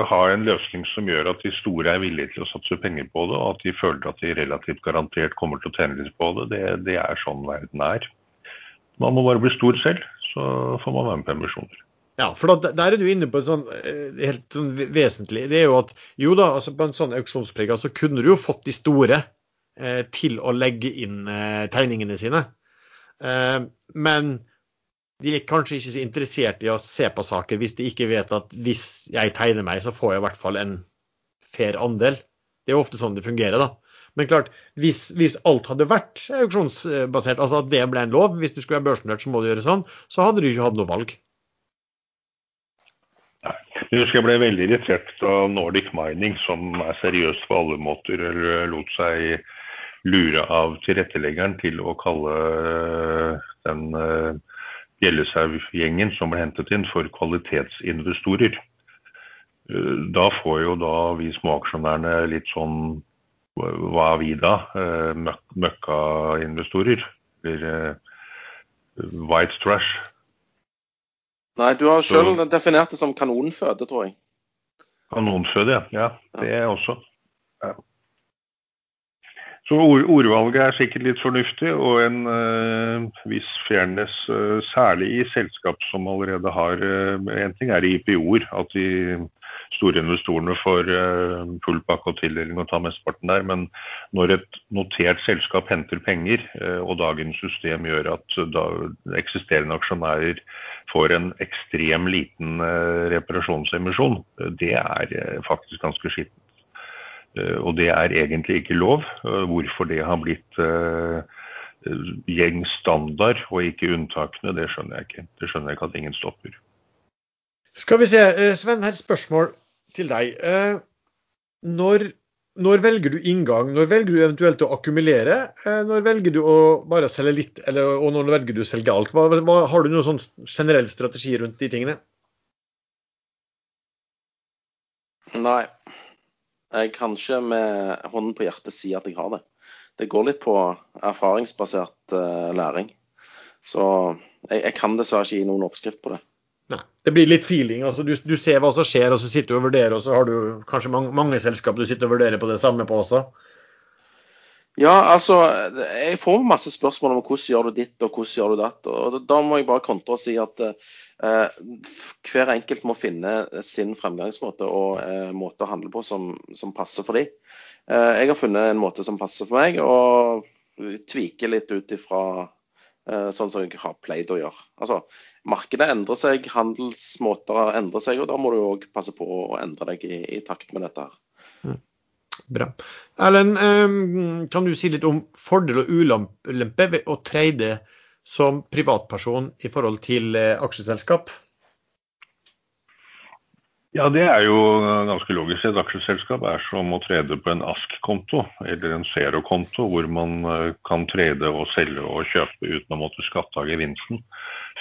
ha en løsning som gjør at de store er villige til å satse penger på det, og at de føler at de relativt garantert kommer til å tjene litt på det, det, det er sånn verden er. Man må bare bli stor selv, så får man være med på emisjoner. ja, for da, der er du inne på et sånn eh, helt sånn vesentlig. Det er jo at jo da, altså på en sånn auksjonsprega så kunne du jo fått de store til å legge inn eh, tegningene sine. Eh, men de er kanskje ikke så interessert i å se på saker hvis de ikke vet at hvis jeg tegner meg, så får jeg i hvert fall en fair andel. Det er jo ofte sånn det fungerer, da. Men klart, hvis, hvis alt hadde vært auksjonsbasert, altså at det ble en lov, hvis du skulle være børsnørt, så må du gjøre sånn, så hadde du ikke hatt noe valg. Jeg husker jeg ble veldig irritert av Nordic Mining, som er seriøst på alle måter, eller lot seg lure av tilretteleggeren til å kalle øh, den uh, Gjelleshaug-gjengen som ble hentet inn, for kvalitetsinvestorer. Eh, Da får jo da vi småaksjonærene litt sånn Hva er vi da? Eh, Møk Møkkainvestorer? Eller eh, white trash? Nei, du har sjøl definert det som kanonføde, tror jeg. Kanonføde, ja. ja. Det er også. Ja. Så ord, ordvalget er sikkert litt fornuftig, og en uh, viss fairness, uh, særlig i selskap som allerede har uh, En ting er i IPO-er, at de store investorene får full pakke og tildeling og tar mesteparten der, men når et notert selskap henter penger, og dagens system gjør at da eksisterende aksjonærer får en ekstrem liten reparasjonsemisjon, det er faktisk ganske skittent. Eh, og det er egentlig ikke lov. Eh, hvorfor det har blitt gjeng standard og ikke unntakene, det skjønner jeg ikke. Det skjønner jeg ikke at ingen stopper. Skal vi se, Sven, her er et spørsmål til deg. Når, når, velger du inngang? Når velger du eventuelt å akkumulere? Når velger du å bare selge litt, eller, og når velger du å selge alt? Hva, hva, har du noen sånn generell strategi rundt de tingene? Nei, jeg kan ikke med hånden på hjertet si at jeg har det. Det går litt på erfaringsbasert uh, læring. Så jeg, jeg, kan dessverre ikke gi noen oppskrift på det. Nei, Det blir litt feeling. altså du, du, ser hva som skjer, og så sitter du og vurderer, og så har du kanskje mange, mange selskap du sitter og vurderer på det samme på også? Ja, altså Jeg får masse spørsmål om hvordan gjør du ditt og hvordan gjør du datt. og Da må jeg bare kontre og si at eh, hver enkelt må finne sin fremgangsmåte og eh, måte å handle på som, som passer for dem. Eh, jeg har funnet en måte som passer for meg, og tviker litt ut ifra eh, sånn som jeg har pleid å gjøre. Altså, Markedet endrer seg, handelsmåter endrer seg, og da må du òg passe på å endre deg i, i takt med dette. her. Mm. Bra. Erlend, kan du si litt om fordel og ulempe ved å trade som privatperson i forhold til eh, aksjeselskap? Ja, det er jo ganske logisk. Et aksjeselskap er som å trede på en ASK-konto eller en Zero-konto, hvor man eh, kan trede og selge og kjøpe uten å måtte skatte av gevinsten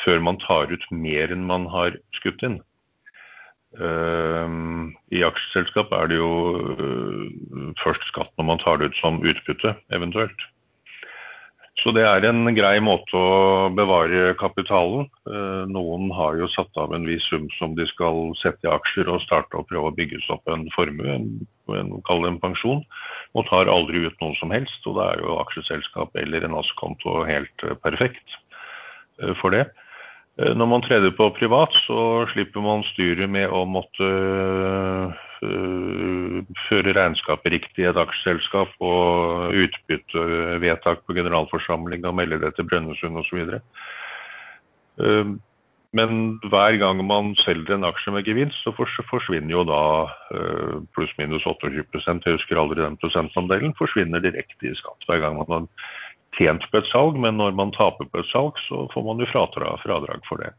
før man tar ut mer enn man har skutt inn. Ehm, I aksjeselskap er det jo eh, først skatt når man tar det ut som utbytte, eventuelt. Så det er en grei måte å bevare kapitalen. Eh, noen har jo satt av en viss sum som de skal sette i aksjer og starte å prøve å bygge opp en formue, en, kall det en pensjon, og tar aldri ut noe som helst. Og da er jo aksjeselskap eller en AS-konto helt eh, perfekt for det. Eh, når man treder på privat, så slipper man styret med å måtte uh, føre regnskapet riktig i et aksjeselskap og utbyttevedtak på generalforsamling og melde det til Brønnøysund osv. Uh, men hver gang man selger en aksje med gevinst, så forsvinner jo da pluss-minus 28 jeg husker aldri den prosentandelen, forsvinner direkte i skatt hver gang man tjent på et salg, men når man taper på et salg, så får man jo fradrag, for det.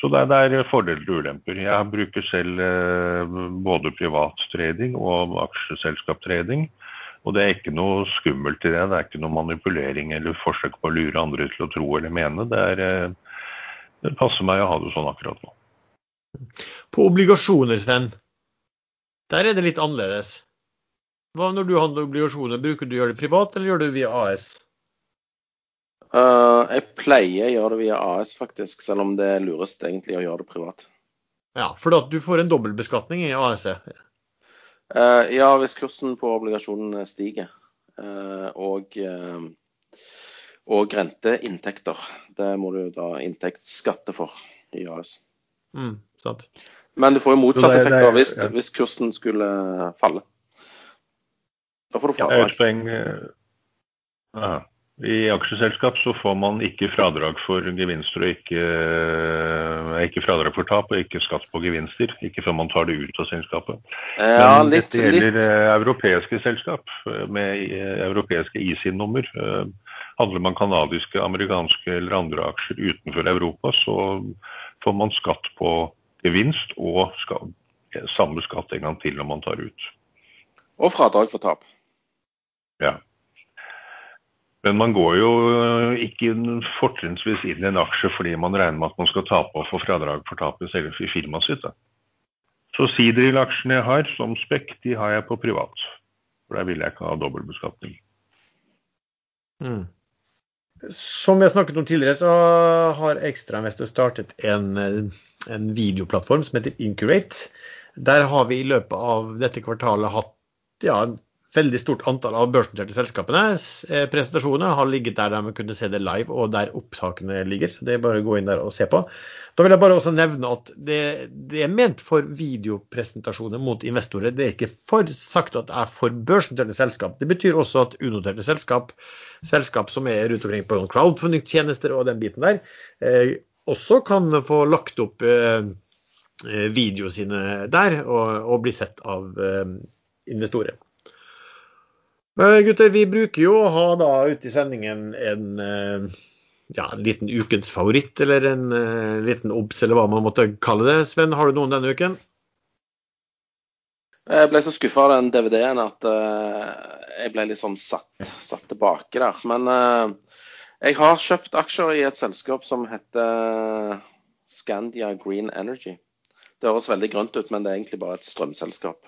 Så det, er fordeler og ulemper. Jeg bruker selv både privat trading og aksjeselskaptrading. Og det er ikke noe skummelt i det. Det er ikke noe manipulering eller forsøk på å lure andre til å tro eller mene. Det, er, eh, det passer meg å ha det sånn akkurat nå. På obligasjoner, Sven, der er det litt annerledes. Hva når du handler obligasjoner, bruker du å gjøre det privat, eller gjør du det via AS? Uh, jeg pleier å gjøre det via AS, faktisk, selv om det er lurest egentlig å gjøre det privat. Ja, For du får en dobbeltbeskatning i AS? Uh, eh, ja, hvis kursen på obligasjonen stiger. Uh, og, og renteinntekter. Det må du da inntektsskatte for i AS. Mm, sant. Men du får jo motsatt effekt hvis, ja. hvis kursen skulle falle. Da får du fradrag. Ja, i aksjeselskap så får man ikke fradrag for gevinster og ikke, eh, ikke fradrag for tap og ikke skatt på gevinster. Ikke før man tar det ut av selskapet. Ja, Men litt, dette gjelder litt. Eh, europeiske selskap eh, med europeiske ISIN-nummer. Handler man kanadiske, amerikanske eller andre aksjer utenfor Europa, så får man skatt på gevinst og skatt, samme skatt en gang til når man tar ut. Og fradrag for tap. Ja. Men man går jo eh, ikke fortrinnsvis inn i en aksje fordi man regner med at man skal tape og få fradrag for tapet selv i firmaet sitt. Da. Så Sidril-aksjene jeg har som spekk, de har jeg på privat. For der vil jeg ikke ha dobbeltbeskatning. Mm. Som vi har snakket om tidligere, så har Ekstrainvestor startet en, en, videoplattform som heter Incurate. Der har vi i løpet av dette kvartalet hatt ja, veldig stort antall av børsnoterte selskapenes eh, presentasjoner har ligget der de kunne se det live, og der opptakene ligger. Det er bare å gå inn der og se på. Da vil jeg bare også nevne at det, det er ment for videopresentasjoner mot investorer. Det er ikke for sagt at det er for børsnoterte selskap. Det betyr også at unoterte selskap, selskap som er rundt omkring på crowdfunding-tjenester og den biten der, eh, også kan få lagt opp eh, videoene sine der og, og bli sett av eh, investorer. Gutter, vi bruker jo å ha da ute i sendingen en eh, ja, en liten ukens favoritt, eller en uh, liten obs, eller hva man måtte kalle det. Sven, har du noen denne uken? Jeg ble så skuffa av den DVD-en at uh, jeg ble litt sånn satt, satt tilbake der. Men uh, jeg har kjøpt aksjer i et selskap som heter Scandia Green Energy. Det høres veldig grønt ut, men det er egentlig bare et strømselskap.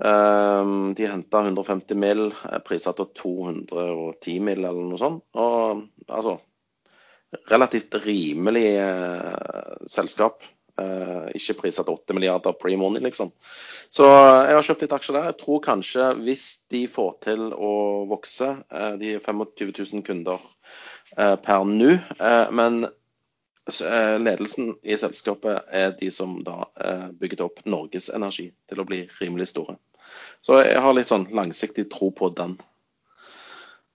Um, de henta 150 mill., priser til 210 mill. eller noe sånt. Og altså Relativt rimelig uh, selskap. Uh, ikke priset til 8 milliarder pre-money, liksom. Så jeg har kjøpt litt aksjer der. Jeg tror kanskje hvis de får til å vokse uh, De er 25 000 kunder per nå. men ledelsen i selskapet er de som da bygget opp Norges Energi til å bli rimelig store. Så jeg har litt sånn langsiktig tro på den.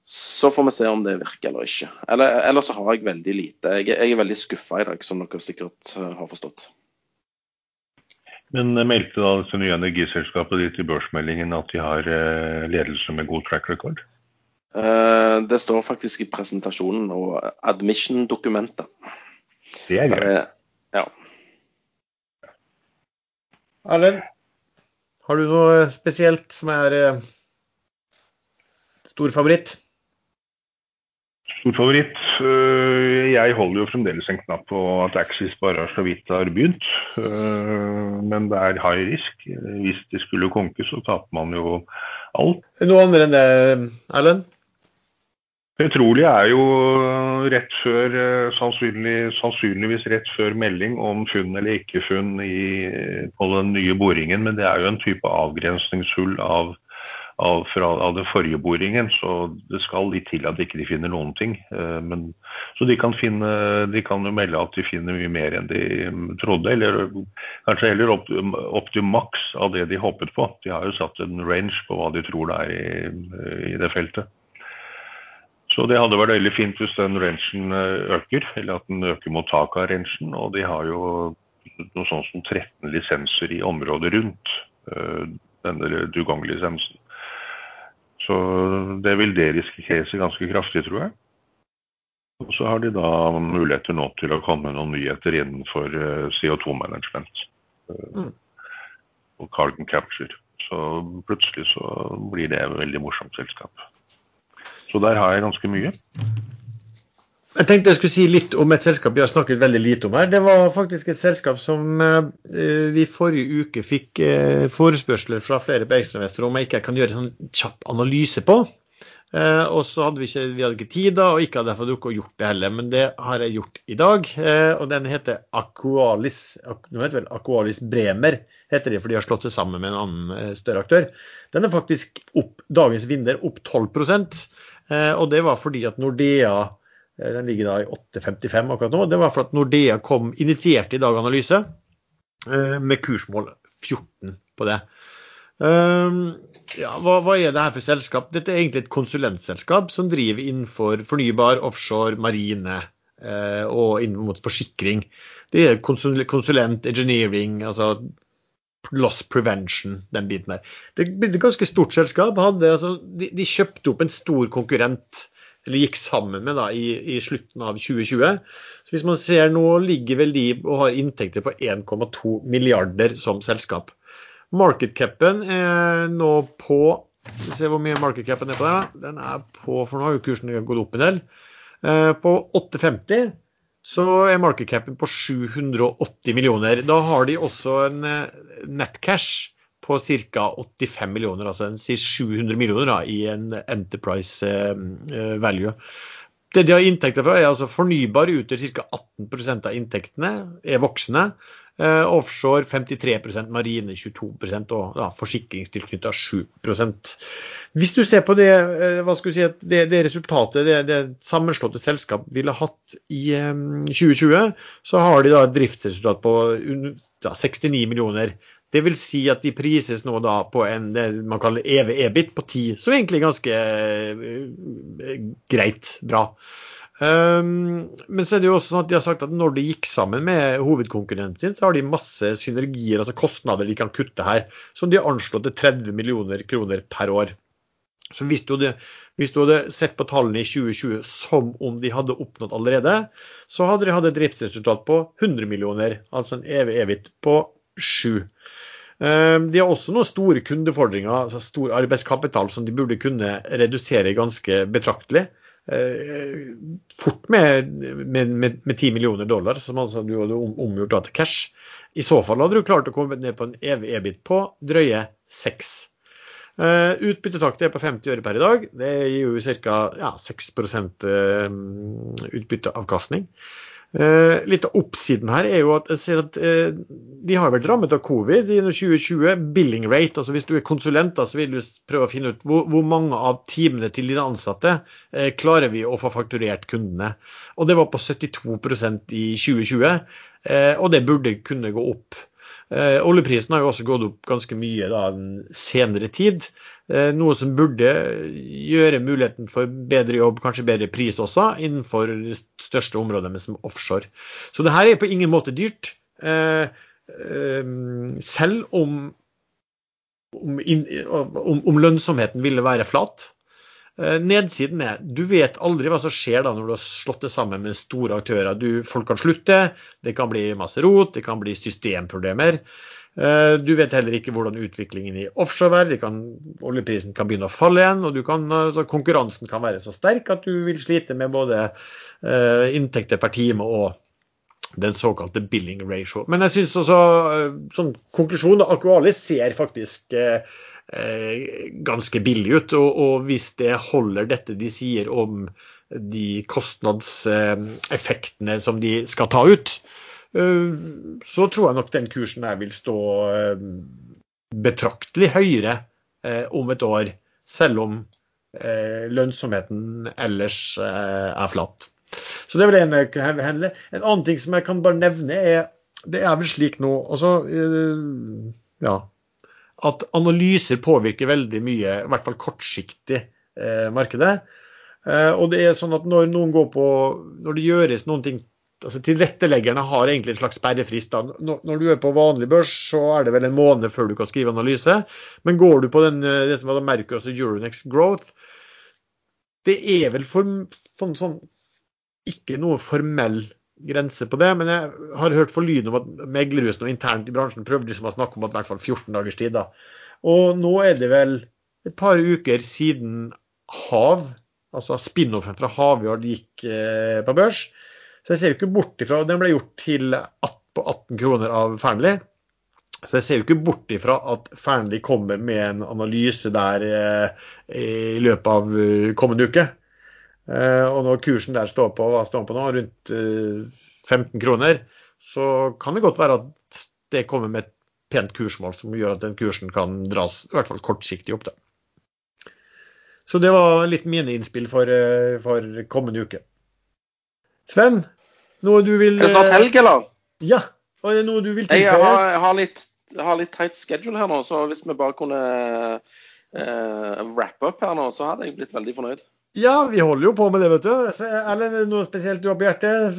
Så får vi se om det virker eller ikke. Eller, eller så har jeg veldig lite. Jeg, jeg er veldig skuffa i dag, som dere sikkert uh, har forstått. Men meldte da dette nye energiselskapet ditt i børsmeldingen at de har ledelse med god track record? Det står faktisk i presentasjonen og admission-dokumentet. Det er gøy. Ja. Erlend? Har du noe spesielt som er eh, stor favoritt? Stor favoritt? Eh, jeg holder jo fremdeles en knapp på at Axis bare så vidt har begynt. Eh, men det er high risk. Hvis de skulle konke, så taper man jo alt. Noe andre enn det, Erlend? Petroleum er jo rett før, eh, sannsynlig, sannsynligvis rett før melding om funn eller ikke funn i, på den nye boringen. Men det er jo en type avgrensningshull av, av, fra, av den forrige boringen, så det skal litt til at ikke de finner noen ting. Eh, men, så de kan, finne, de kan jo melde at de finner mye mer enn de trodde, eller kanskje heller opp, opp til maks av det de håpet på. De har jo satt en range på hva de tror det er i, i det feltet. Så det hadde vært veldig fint hvis den rangen eh, øker, eller at den øker mot taket av rangen. Og de har jo noe sånt som 13 lisenser i området rundt uh, denne Dugong-lisensen. Så det vil deriskere ganske kraftig, tror jeg. Og så har de da muligheter nå til å komme med noen nyheter innenfor uh, CO2-management. Uh, mm. Og carbon capture. Så plutselig så blir det et veldig morsomt selskap. Så der har jeg ganske mye. Jeg tenkte jeg skulle si litt om et selskap vi har snakket veldig lite om her. Det var faktisk et selskap som eh, vi forrige uke fikk eh, forespørsler fra flere på ekstrainvestorer om jeg ikke kan gjøre en sånn kjapp analyse på. Eh, og så hadde vi ikke, vi hadde ikke tid da, og ikke hadde derfor å gjort det heller. Men det har jeg gjort i dag. og den heter Aqualis. Nå heter vel Aqualis Bremer, heter de, for de har slått seg sammen med en annen større aktør. Den er faktisk opp, dagens vinner opp 12 Eh, og det var fordi at Nordea eh, den ligger da i 8,55 akkurat nå. Det var fordi at Nordea kom, initierte i dag analyse eh, med kursmål 14 på det. Ja, hva, hva, er det her for selskap? Dette er egentlig et konsulentselskap som driver innenfor fornybar, offshore, marine og inn mot forsikring. Det er konsulent, engineering, altså loss prevention, den biten der. Det ble et ganske stort selskap. Hadde, altså, de, de, kjøpte opp en stor konkurrent, eller gikk sammen med da, i, i, slutten av 2020. Så hvis man ser nå, ligger vel de og har inntekter på 1,2 milliarder som selskap. Marketcapen er nå på vi Se hvor mye marketcapen er på der. Den er på, for nå har jo kursen gått opp en del. Eh, på 850 så er market capen på 780 millioner. Da har de også en eh, netcash på ca. 85 millioner, altså en, 700 millioner da, i en enterprise eh, eh, value. Det de har inntekter fra, er altså fornybar utgjør ca. 18% av inntektene, er voksne. Eh, offshore 53% marine 22% og ja, forsikringstilknytta 7% Hvis du ser på det, eh, si, det, det resultatet det, det, sammenslåtte selskap ville hatt i eh, 2020, så har de da et driftsresultat på ja, 69 millioner. Det vil si at de prises nå da på en det man kaller EV-EBIT på 10, som egentlig er ganske eh, greit bra. Um, men så er det jo også sånn at de har sagt at når de gikk sammen med hovedkonkurrenten sin, så har de masse synergier, altså kostnader de kan kutte her, som de har anslått til 30 millioner kroner per år. Så hvis du, hadde, hvis du, hadde, sett på tallene i 2020 som om de hadde oppnådd allerede, så hadde de hatt et driftsresultat på 100 millioner, altså en evig evig på 7. Ehm, de har også noen store kundefordringer, altså stor arbeidskapital, som de burde kunne redusere ganske betraktelig. Eh, fort med, med, med, med 10 millioner dollar, som altså du hadde omgjort til cash. I så fall hadde du klart å komme ned på en evig EBIT på drøye 6. Uh, eh, Utbyttetakt er på 50 øre per i dag. Det gir jo ca. Ja, 6% uh, utbytteavkastning. Uh, litt av oppsiden her er jo at jeg ser at eh, de har vært rammet av covid i 2020. Billing rate, altså hvis du er konsulent, da, så vil du prøve å finne ut hvor, hvor mange av timene til dine ansatte eh, klarer vi å få fakturert kundene. Og det var på 72% i 2020, og det burde kunne gå opp. Eh, oljeprisen har jo også gått opp ganske mye da, den senere tid. Eh, noe som burde gjøre muligheten for bedre jobb, kanskje bedre pris også, innenfor det største området men som offshore. Så det her er på ingen måte dyrt. Eh, eh selv om, om, om, om lønnsomheten ville være flat, nedsiden er du vet aldri hva som skjer da når du har slått det sammen med store aktører. Du, folk kan slutte, det kan bli masse rot, det kan bli systemproblemer. Eh, du vet heller ikke hvordan utviklingen i offshore er. Kan, oljeprisen kan begynne å falle igjen. og kan, altså, Konkurransen kan være så sterk at du vil slite med både uh, inntekter per time og den såkalte billing ratio. Men jeg syns også, sånn konklusjon, Aqualis ser faktisk uh, Eh, ganske billig ut. Og, og, hvis det holder dette de sier om de kostnadseffektene som de skal ta ut, eh, så tror jeg nok den kursen der vil stå eh, betraktelig høyere om et år, selv om lønnsomheten ellers er flat. Så det er vel en hendelse. En annen ting som jeg kan bare nevne, er det er vel slik nå altså, ja, at analyser påvirker veldig mye, i hvert fall kortsiktig, eh, markedet. Eh, og det er sånn at når noen går på Når det gjøres noen ting altså Tilretteleggerne har egentlig en slags sperrefrist. da. Når, når, du er på vanlig børs, så er det vel en måned før du kan skrive analyse. Men går du på den, eh, det som var Merkur, altså Euronext Growth, det er vel for, for sånn, ikke noe formell grense på det, men jeg har hørt for lyd om at meglerhusene og internt i bransjen prøvde liksom å snakke om at i hvert fall 14 dagers tid. da. Og nå er det vel et par uker siden Hav, altså spin-offen fra Havyard, gikk eh, på børs. Så jeg ser jo ikke bort ifra Den ble gjort til på 18 kroner av Fearnley. Så jeg ser jo ikke bort ifra at Fearnley kommer med en analyse der eh, i løpet av eh, kommende uke. Eh, og når kursen der står på hva står på nå, rundt 15 eh, kroner, så kan det godt være at det kommer med et pent kursmål som gjør at den kursen kan dras i hvert fall kortsiktig opp. Da. Så det var litt mine innspill for, eh, for kommende uke. Sven, noe du vil Er det snart helg, eller? Ja. Er det noe du vil tilføye? Jeg har, jeg har litt, har litt tight schedule her nå, så hvis vi bare kunne uh, wrap up her nå, så hadde jeg blitt veldig fornøyd. Ja, vi holder jo på med det, vet du. Eller noe spesielt du har på hjertet?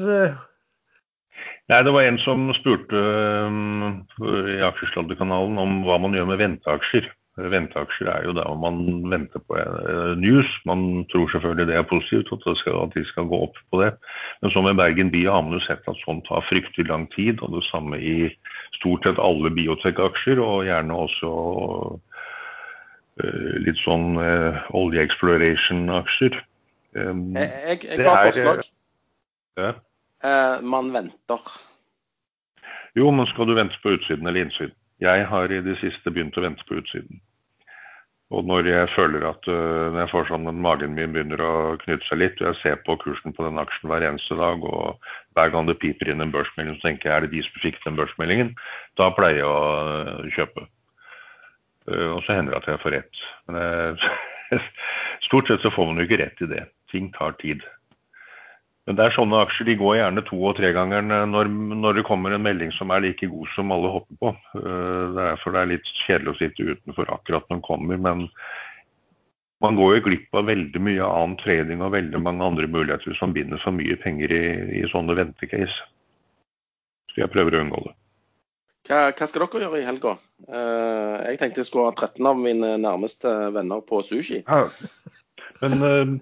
Nei, Det var en som spurte um, i Aksjesladderkanalen om hva man gjør med venteaksjer. Venteaksjer er jo der man venter på uh, news. Man tror selvfølgelig det er positivt, at, skal, at de skal gå opp på det. Men som med Bergen by har man jo sett at sånt tar fryktelig lang tid. Og det samme i stort sett alle biotek-aksjer, og gjerne også Eh, litt sånn uh, olje-exploration-aksjer. Um, jeg, jeg, har forslag. Ja. Uh, man venter. Jo, men skal du vente på utsiden eller innsiden? Jeg har i det siste begynt å vente på utsiden. Og når jeg føler at uh, når jeg får sånn at magen min begynner å knytte seg litt, og jeg ser på kursen på den aksjen hver eneste dag, og hver gang det piper inn en børsmelding, så tenker jeg er det de som fikk den børsmeldingen? Da pleier jeg å kjøpe. Uh, og så hender det at jeg får rett. Men (laughs) stort sett så får man jo ikke rett i det. Ting tar tid. Men det er sånne aksjer de går gjerne to- og tregangeren når, når det kommer en melding som er like god som alle hopper på. Eh, det er derfor det er litt kjedelig å sitte utenfor akkurat når den kommer. Men man går jo glipp av veldig mye annen trading og veldig mange andre muligheter som binder for mye penger i, i sånne ventecase. Så jeg prøver å unngå det. Hva, hva, skal dere gjøre i helga? Uh, jeg tenkte jeg skulle ha 13 av mine nærmeste venner på sushi. Ja. Men uh,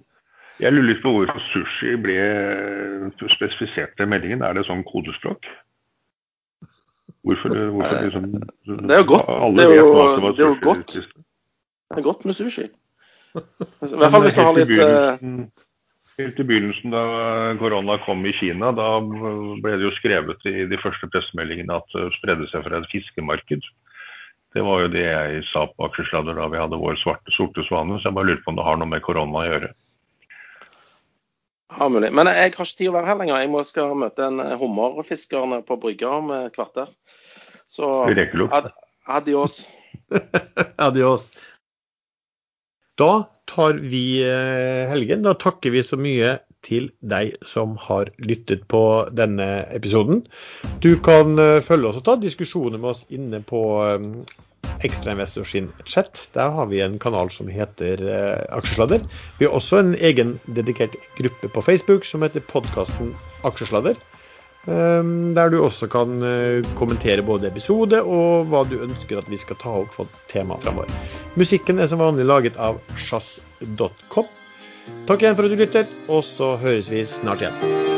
jeg lurer litt på hvorfor sushi ble spesifisert i meldingen. Er det sånn kodespråk? Hvorfor, hvorfor liksom, Det er jo godt. Det er jo, det er godt. Det er godt med sushi. (laughs) I hvert fall hvis du har litt Helt i begynnelsen da korona kom i Kina, da ble det jo skrevet i de første pressemeldingene at det spredde seg fra et fiskemarked. Det var jo det jeg sa på aksjesladder da vi hadde vår svarte sorte svane. Så jeg bare lurer på om det har noe med korona å gjøre. Ja, mulig. Men jeg har ikke tid å være her lenger. Jeg må, skal møte en hummerfisker på brygga om et kvarter. Så ad, adios. (laughs) adios. Da tar vi helgen. Da takker vi så mye til deg som har lyttet på denne episoden. Du kan følge oss og ta diskusjoner med oss inne på Ekstrainvestor sin chat. Der har vi en kanal som heter eh, Aksjesladder. Vi har også en egen dedikert gruppe på Facebook som heter podkasten Aksjesladder. Um, der du også kan uh, kommentere både episode og hva du ønsker at vi skal ta opp for tema fremover. Musikken er som vanlig laget av sjazz.com. Takk igjen for at du lytter, og så høres vi snart igjen.